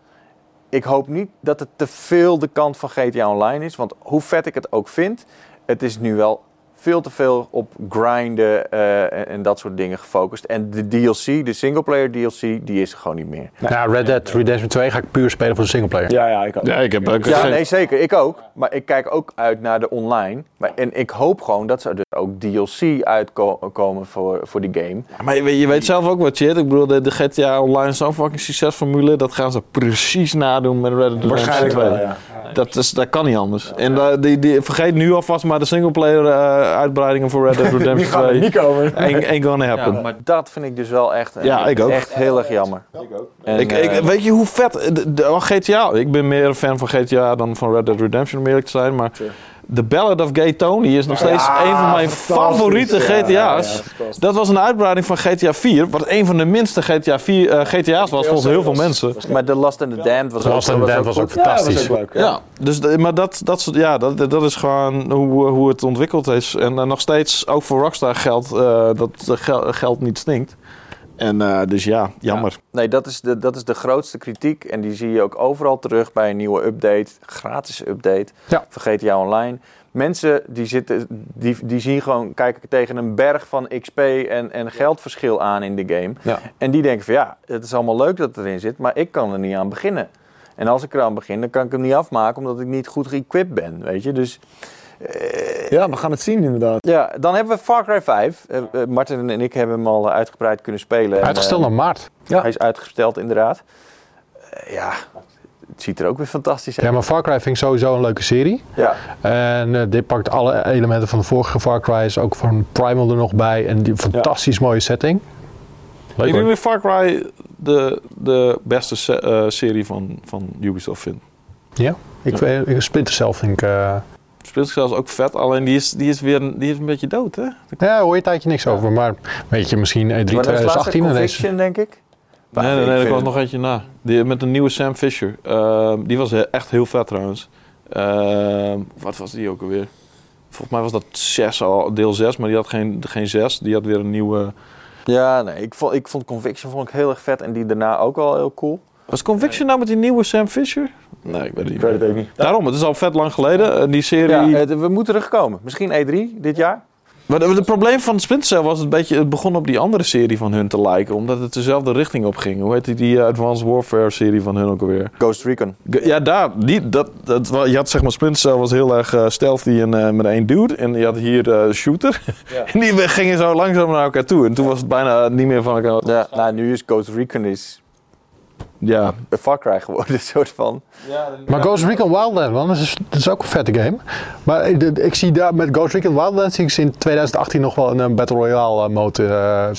ik hoop niet dat het te veel de kant van GTA Online is. Want hoe vet ik het ook vind, het is nu wel veel te veel op grinden eh, en, en dat soort dingen gefocust. En de DLC, de singleplayer DLC, die is er gewoon niet meer. Nou, Red Dead Redemption 2 ga ik puur spelen voor de singleplayer. Ja, ja, ik ook. Ja, ik heb ook Ja, nee, zeker. Ik ook. Maar ik kijk ook uit naar de online. Maar, en ik hoop gewoon dat er dus ook DLC uitkomen voor, voor die game. Maar je, weet- je weet zelf ook wat shit. Ik bedoel, de, de GTA Online is zo'n fucking succesformule. Dat gaan ze precies nadoen met Red Dead Redemption Waarschijnlijk 2. wel, ja. Dat, is, dat kan niet anders. En eh, die, die, vergeet nu alvast maar de singleplayer eh, uitbreidingen voor Red Dead Die Redemption gaan er 2. niet komen. Ain't, ain't gonna happen. Maar dat vind ik dus wel echt, Ja, ik ook. echt heel erg jammer. Ik, eh, ik, weet je hoe vet... De, de- oh, GTA, ik ben meer een fan van GTA dan van Red Dead Redemption om eerlijk te zijn. Maar The Ballad of Gay Tony is nog steeds Ja, een van mijn fantastisch. favoriete GTA's. ja, ja, fantastisch. dat was een uitbreiding van GTA 4, wat een van de minste GTA 4, eh, GTA's was volgens heel veel mensen. Maar The Last and the Damned was The Last and the Damned was ook fantastisch. was ook leuk. Ja, dus, maar dat, dat, soort- ja, dat, dat is gewoon hoe, hoe het ontwikkeld is. En eh, nog steeds, ook voor Rockstar geldt eh, dat geld niet stinkt. En eh, dus ja, jammer. Nee, dat is, de, dat is de grootste kritiek. En die zie je ook overal terug bij een nieuwe update. Gratis update Ja. van GTA Online. Mensen die, zitten, die, die zien gewoon, kijken tegen een berg van XP en, en geldverschil aan in de game. Ja. En die denken van ja, het is allemaal leuk dat het erin zit, maar ik kan er niet aan beginnen. En als ik eraan begin, dan kan ik hem niet afmaken omdat ik niet goed geëquipt ben, weet je. Dus Ja, we gaan het zien inderdaad. ja, dan hebben we Far Cry 5. Eh, eh, Martin en ik hebben hem al uitgebreid kunnen spelen. En, Uitgesteld eh, naar maart. Ja. Hij is uitgesteld, inderdaad. Eh, ja, het ziet er ook weer fantastisch uit. Ja, maar Far Cry vind ik sowieso een leuke serie. Ja. En eh, dit pakt alle elementen van de vorige Far Cry's, ook van Primal er nog bij. En die fantastisch mooie setting. Leuk Ik denk dat Far Cry de, de beste se- eh, serie van, van Ubisoft vind. Ja, ik, ik, ik Splinter Cell vind ik... eh, Speelt zich zelfs ook vet, alleen die is, die is weer een- die is een beetje dood, hè? ja, hoor je een tijdje niks over. Maar weet je, misschien E3 Maar dat is laatste 2018 en deze... Conviction, denk ik. Nee, nee, ik nee, er kwam nog eentje na. Die, met een nieuwe Sam Fisher. Ehm, die was echt heel vet trouwens. Ehm, wat was die ook alweer? Volgens mij was dat 6 al, deel 6, maar die had geen, geen 6. Die had weer een nieuwe. Ja, nee, ik vond, ik vond Conviction vond ik heel erg vet en die daarna ook wel heel cool. Was Conviction nou met die nieuwe Sam Fisher? Nee, ik weet het Ik niet. weet het ook niet. Daarom, het is al vet lang geleden. eh, Die serie. Ja, we moeten terugkomen. Misschien E3 dit jaar. Maar het probleem van Splinter Cell was het beetje, het begon op die andere serie van hun te lijken, omdat het dezelfde richting op ging. Hoe heet die, die eh, Advanced Warfare serie van hun ook alweer? Ghost Recon. Ja, daar, die, dat, dat, je had zeg maar Splinter Cell was heel erg eh, stealthy en met één dude. En je had hier eh shooter. en die gingen zo langzaam naar elkaar toe. En toen was het bijna niet meer van elkaar. Ja, nou, nu is Ghost Recon is Ja. een Far Cry geworden, een soort van. Maar Ghost Recon Wildlands, man, dat is, dat is ook een vette game. Maar ik, zie daar met Ghost Recon Wildlands zie ik in 2018 nog wel een Battle Royale eh, mode.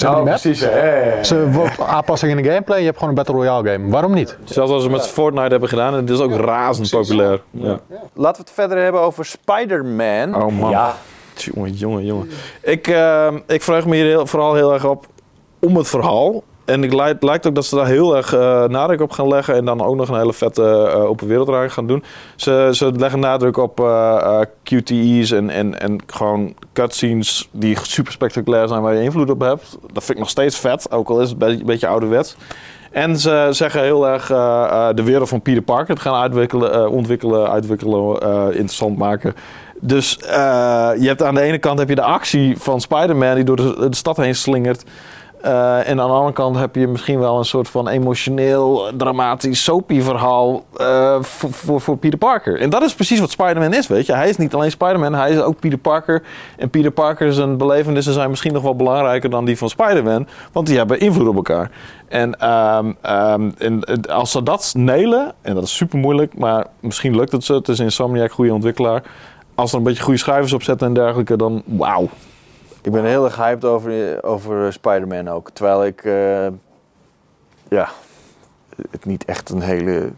map? precies. hè. Ja, ja, ja. Ze aanpassing in de gameplay, je hebt gewoon een Battle Royale game. Waarom niet? Zelfs als ze met Fortnite hebben gedaan. En het is ook razend populair. Ja. Laten we het verder hebben over Spider-Man. Oh man. Ja. Jongen, jongen, jongen. Ik, eh, ik vraag me hier heel, vooral heel erg op om het verhaal. En het lijkt, ook dat ze daar heel erg eh, nadruk op gaan leggen. En dan ook nog een hele vette eh, open wereld gaan doen. Ze, ze leggen nadruk op eh, QTE's en, en, en gewoon cutscenes die super spectaculair zijn waar je invloed op hebt. Dat vind ik nog steeds vet, ook al is het een beetje, ouderwets. En ze zeggen heel erg de wereld van Peter Parker gaan ontwikkelen, uitwikkelen, interessant maken. Dus je hebt aan de ene kant heb je de actie van Spider-Man die door de stad heen slingert. Eh, en aan de andere kant heb je misschien wel een soort van emotioneel, dramatisch, soapy verhaal eh, voor, voor, Peter Parker. En dat is precies wat Spider-Man is, weet je. Hij is niet alleen Spider-Man, hij is ook Peter Parker. En Peter Parker zijn belevenissen zijn misschien nog wel belangrijker dan die van Spider-Man. Want die hebben invloed op elkaar. En, ehm, ehm, en als ze dat nelen, en dat is super moeilijk, maar misschien lukt het ze. Het is Insomniac, goede ontwikkelaar. Als er een beetje goede schrijvers op zetten en dergelijke, dan wauw. Ik ben heel erg hyped over, over Spider-Man ook. Terwijl ik, eh, ja, het niet echt een hele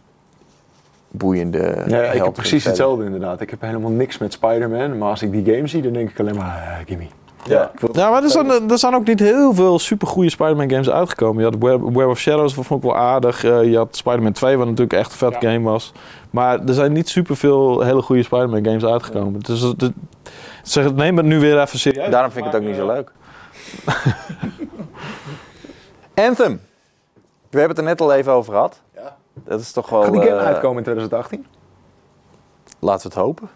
boeiende. Ja, ik heb precies hetzelfde inderdaad. Ik heb helemaal niks met Spider-Man. Maar als ik die game zie, dan denk ik alleen maar, ah, gimme. Ja. Ja, maar er zijn, er zijn ook niet heel veel supergoeie Spider-Man games uitgekomen. Je had Web, Web of Shadows, dat vond ik wel aardig. Eh, je had Spider-Man 2, wat natuurlijk echt een vet game was. Maar er zijn niet superveel hele goede Spider-Man games uitgekomen. Dus het, zeg, neem het nu weer even serieus. Daarom vind ik het ook niet zo leuk. Anthem. We hebben het er net al even over gehad. Ja. Dat is toch wel. Gaat die game eh, uitkomen in 2018? Laten we het hopen.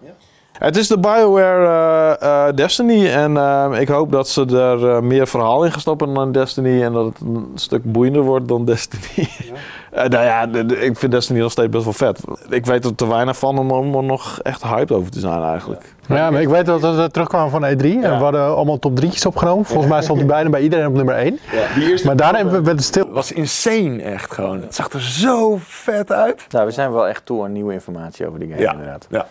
Het is de BioWare eh, eh, Destiny. En eh, ik hoop dat ze er eh, meer verhaal in gaan stoppen dan Destiny. En dat het een stuk boeiender wordt dan Destiny. Eh, nou ja, de- de- ik vind Destiny nog steeds best wel vet. Ik weet er te weinig van om, om er nog echt hyped over te zijn eigenlijk. Ja, maar ik weet dat we terugkwamen van E3 en we hadden allemaal top 3'tjes opgenomen. Volgens mij stond hij bijna bij iedereen op nummer 1. Die eerste Maar daarna hebben we het stil. Het was insane echt gewoon. Het zag er zo vet uit. Nou, we zijn wel echt toe aan nieuwe informatie over die game, Ja. inderdaad. Ja.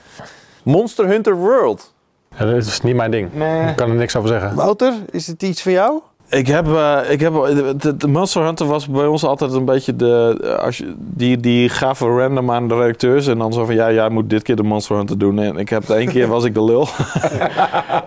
Monster Hunter World. Ja, dat is niet mijn ding. Ik kan er niks over zeggen. Wouter, is het iets voor jou? Ik heb, eh, ik heb de, de Monster Hunter was bij ons altijd een beetje de. eh, Als je, die, die gaven random aan de redacteurs. En dan zo van ja, jij moet dit keer de Monster Hunter doen. En ik heb de één keer was ik de lul.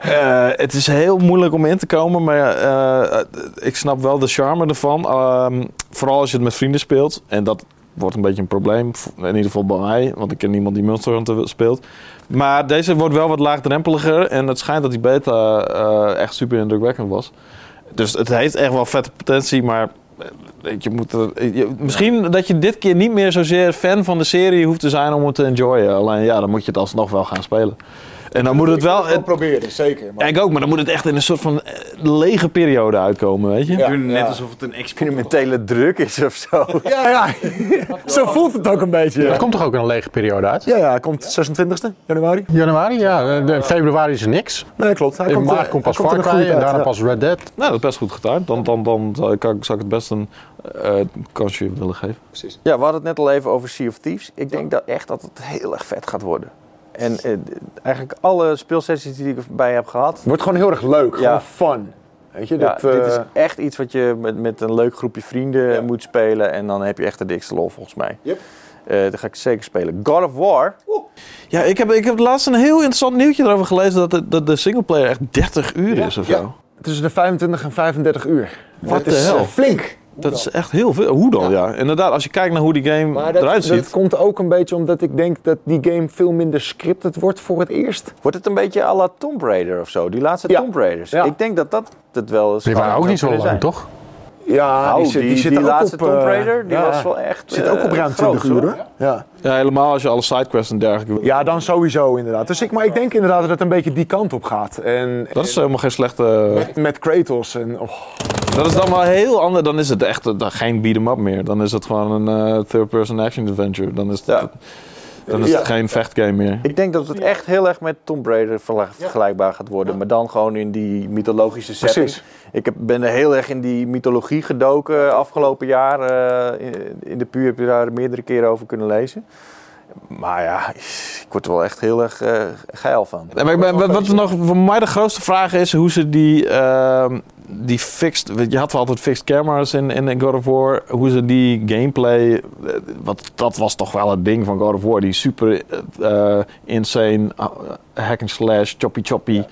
Eh, het is heel moeilijk om in te komen. Maar eh, ik snap wel de charme ervan. Ehm, vooral als je het met vrienden speelt. En dat wordt een beetje een probleem. In ieder geval bij mij. Want ik ken niemand die Monster Hunter speelt. Maar deze wordt wel wat laagdrempeliger. En het schijnt dat die beta eh, echt super indrukwekkend was. Dus het heeft echt wel vette potentie, maar eh, je moet er, je- misschien dat je dit keer niet meer zozeer fan van de serie hoeft te zijn om het te enjoyen. Alleen ja, dan moet je het alsnog wel gaan spelen. En dan moet het wel... Ik proberen, zeker. Ja, ik ook, maar dan moet het echt in een soort van eh, lege periode uitkomen, weet je? Ja. Net alsof het een experimentele druk is of zo. Ja, ja. Zo voelt het ook een beetje. Het komt toch ook in een lege periode uit? Ja, ja, hij komt 26e januari. Januari, ja. De- februari is er niks. Nee, klopt. Hij In komt, maart eh, komt pas hij Far Cry goed en daarna ja. pas Red Dead. Nou, dat is best goed gedaan. Dan, dan, dan zou, ik, zou ik het best een eh, kansje willen geven. Ja, we hadden het net al even over Sea of Thieves. Ik denk dat echt dat het heel erg vet gaat worden. En eh, eigenlijk alle speelsessies die ik erbij heb gehad. Wordt gewoon heel erg leuk. Ja. Gewoon fun. Weet je, Ja, dat, dit is eh, echt iets wat je met, met een leuk groepje vrienden Ja. moet spelen. En dan heb je echt de dikste lol volgens mij. Yep. Eh, dat ga ik zeker spelen. God of War. Ja, ik heb, ik heb laatst een heel interessant nieuwtje erover gelezen dat de, dat de singleplayer echt 30 uur is of ja. zo. tussen de 25 en 35 uur. Wat de is, hel? eh, Dat is echt heel veel. Hoe dan? Ja. inderdaad. Als je kijkt naar hoe die game Maar dat, eruit ziet. dat komt ook een beetje omdat ik denk dat die game veel minder scripted wordt voor het eerst. Wordt het een beetje à la Tomb Raider of zo? Die laatste Ja. Tomb Raiders. Ja. Ik denk dat dat het wel eens Die waren ook niet zo lang, zijn. toch? Ja, Nou, zit- die, die, zit ook laatste op, Tomb eh, Raider, die ja, was wel echt Zit ook op eh, ruim groot, 20 uur, hoor. Ja. Ja, helemaal als je alle sidequests en dergelijke wil. ja, dan sowieso inderdaad. Dus ik, maar ik denk inderdaad dat het een beetje die kant op gaat. En, Dat is helemaal geen slechte... en met Kratos en... oh, Dat is dan wel heel anders. Dan is het echt eh, dan geen beat-em-up meer. Dan is het gewoon een third-person action adventure. Dan is het, Ja. Dan is Ja. het geen vechtgame meer. Ik denk dat het echt heel erg met Tomb Raider vergelijkbaar gaat worden. Maar dan gewoon in die mythologische setting. Precies. Ik heb, ben er heel erg in die mythologie gedoken afgelopen jaar. eh, in, in de puur heb je daar meerdere keren over kunnen lezen. Maar ja, ik word er wel echt heel erg eh, geil van. Nee, maar ik ben, wat, wat nog voor mij de grootste vraag is hoe ze die, ehm, die fixed. Je had wel altijd fixed cameras in, in God of War. Hoe ze die gameplay. eh, Wat, dat was toch wel het ding van God of War. Die super eh, insane hack and slash, choppy choppy,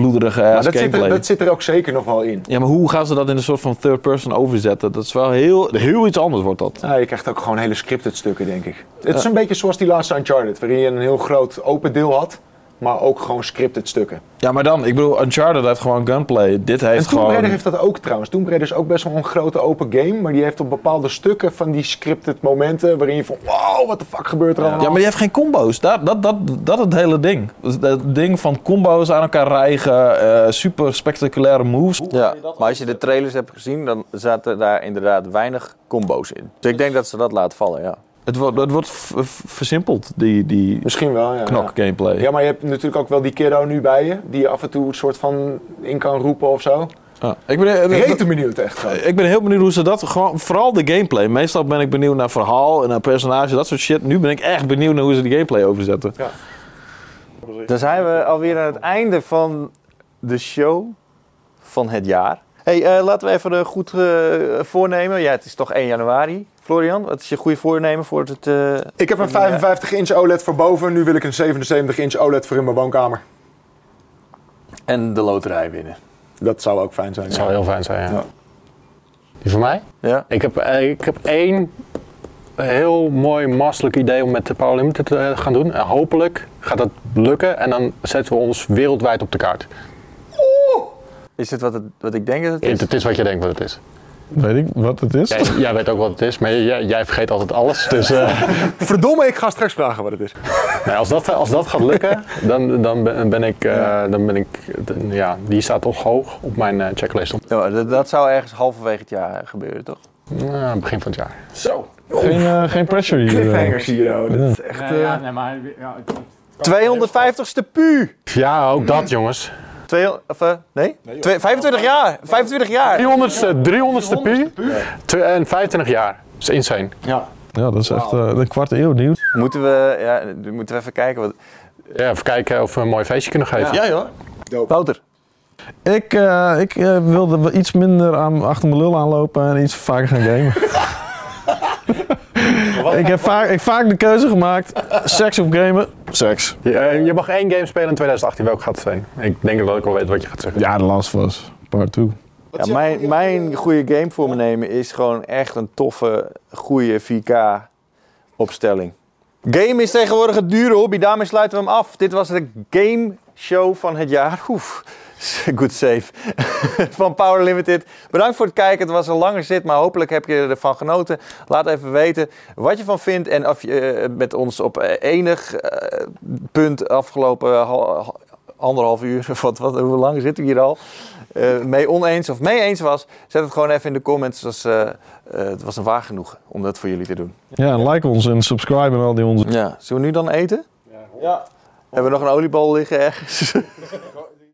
bloederige maar dat, zit er, dat zit er ook zeker nog wel in. Ja, maar hoe gaan ze dat in een soort van third person overzetten? Dat is wel heel, heel iets anders wordt dat. Ja, je krijgt ook gewoon hele scripted stukken, denk ik. Het is een beetje zoals die laatste Uncharted, waarin je een heel groot open deel had, maar ook gewoon scripted stukken. Ja, maar dan, ik bedoel, Uncharted heeft gewoon gunplay. Dit En heeft Tomb gewoon... Raider heeft dat ook trouwens. Tomb Raider is ook best wel een grote open game, maar die heeft op bepaalde stukken van die scripted momenten waarin je van wow, wat de fuck gebeurt er allemaal? Ja, maar die heeft geen combo's. Dat, dat, dat, dat is het hele ding. Dus Dat ding van combo's aan elkaar rijgen, eh, super spectaculaire moves. Ja, maar als je de trailers hebt gezien, dan zaten daar inderdaad weinig combo's in. Dus ik denk dat ze dat laten vallen, ja. Het wordt, het wordt versimpeld, die, die Misschien wel, ja. knok gameplay. Ja, maar je hebt natuurlijk ook wel die kiddo nu bij je, die je af en toe een soort van in kan roepen of zo. Ja. Ik, ben, Rete benieuwd echt gewoon. ik ben heel benieuwd hoe ze dat... Gewoon, vooral de gameplay. Meestal ben ik benieuwd naar verhaal en naar personage, dat soort shit. Nu ben ik echt benieuwd naar hoe ze die gameplay overzetten. Dan zijn we alweer aan het einde van de show van het jaar. Hey, eh, laten we even een goed eh, voornemen. Ja, het is toch 1 januari. Florian, wat is je goede voornemen voor het... eh, Ik heb een 55 inch OLED voor boven, nu wil ik een 77 inch OLED voor in mijn woonkamer. En de loterij winnen. Dat zou ook fijn zijn. Dat ja. zou heel fijn zijn, ja. Ja. Die van mij? Ja? Ik heb, ik heb één heel mooi masterlijk idee om met de Power Limited te gaan doen. En hopelijk gaat dat lukken en dan zetten we ons wereldwijd op de kaart. Is het wat, het wat ik denk dat het is? Het is wat je denkt wat het is. Weet ik wat het is? Jij, jij weet ook wat het is, maar jij, jij vergeet altijd alles. Dus eh, Verdomme, ik ga straks vragen wat het is. nee, als, dat, als dat gaat lukken, dan, dan ben, ben ik, eh, dan ben ik, ja, die staat toch hoog op mijn eh, checklist. Ja, dat, dat zou ergens halverwege het jaar gebeuren, toch? Nou, begin van het jaar. Zo. Geen, geen pressure hier. Cliffhangers hier, oh. Dat is echt... Nee, eh, ja, nee, maar... Ja, het- 250ste pu! Ja, ook dat jongens. 200, of, eh, nee? Twee- 25 jaar! 25 jaar! 300ste, 300ste pu Twe- en 25 jaar. Dat is insane. ja. Ja, dat is echt eh, een kwart eeuw nieuws. Moeten we, ja, moeten we even kijken wat... Ja, even kijken of we een mooi feestje kunnen geven. Ja joh. Wouter, Ik, eh, ik eh, wilde iets minder aan, achter mijn lul aanlopen en iets vaker gaan gamen. ik heb vaak, ik vaak de keuze gemaakt, seks of gamen, seks. Je, je mag één game spelen in 2018. Welke gaat het zijn? Ik denk dat ik wel weet wat je gaat zeggen. Ja, de Last of Us, part 2. Ja, mijn, mijn goede game voor me nemen is gewoon echt een toffe, goede 4K opstelling. Game is tegenwoordig een dure hobby, daarmee sluiten we hem af. Dit was de game show van het jaar. Oef, good save. van Power Limited. Bedankt voor het kijken. Het was een lange zit, maar hopelijk heb je ervan genoten. Laat even weten wat je van vindt en of je eh, met ons op eh, enig eh, punt afgelopen hal- anderhalf uur, of wat, wat, hoe lang zitten we hier al? eh, mee oneens of mee eens was, zet het gewoon even in de comments. Het was, het was een waar genoeg om dat voor jullie te doen. Ja, en like ons en subscribe en al die onze. Ja, zullen we nu dan eten? Ja. Hebben we nog een oliebal liggen ergens?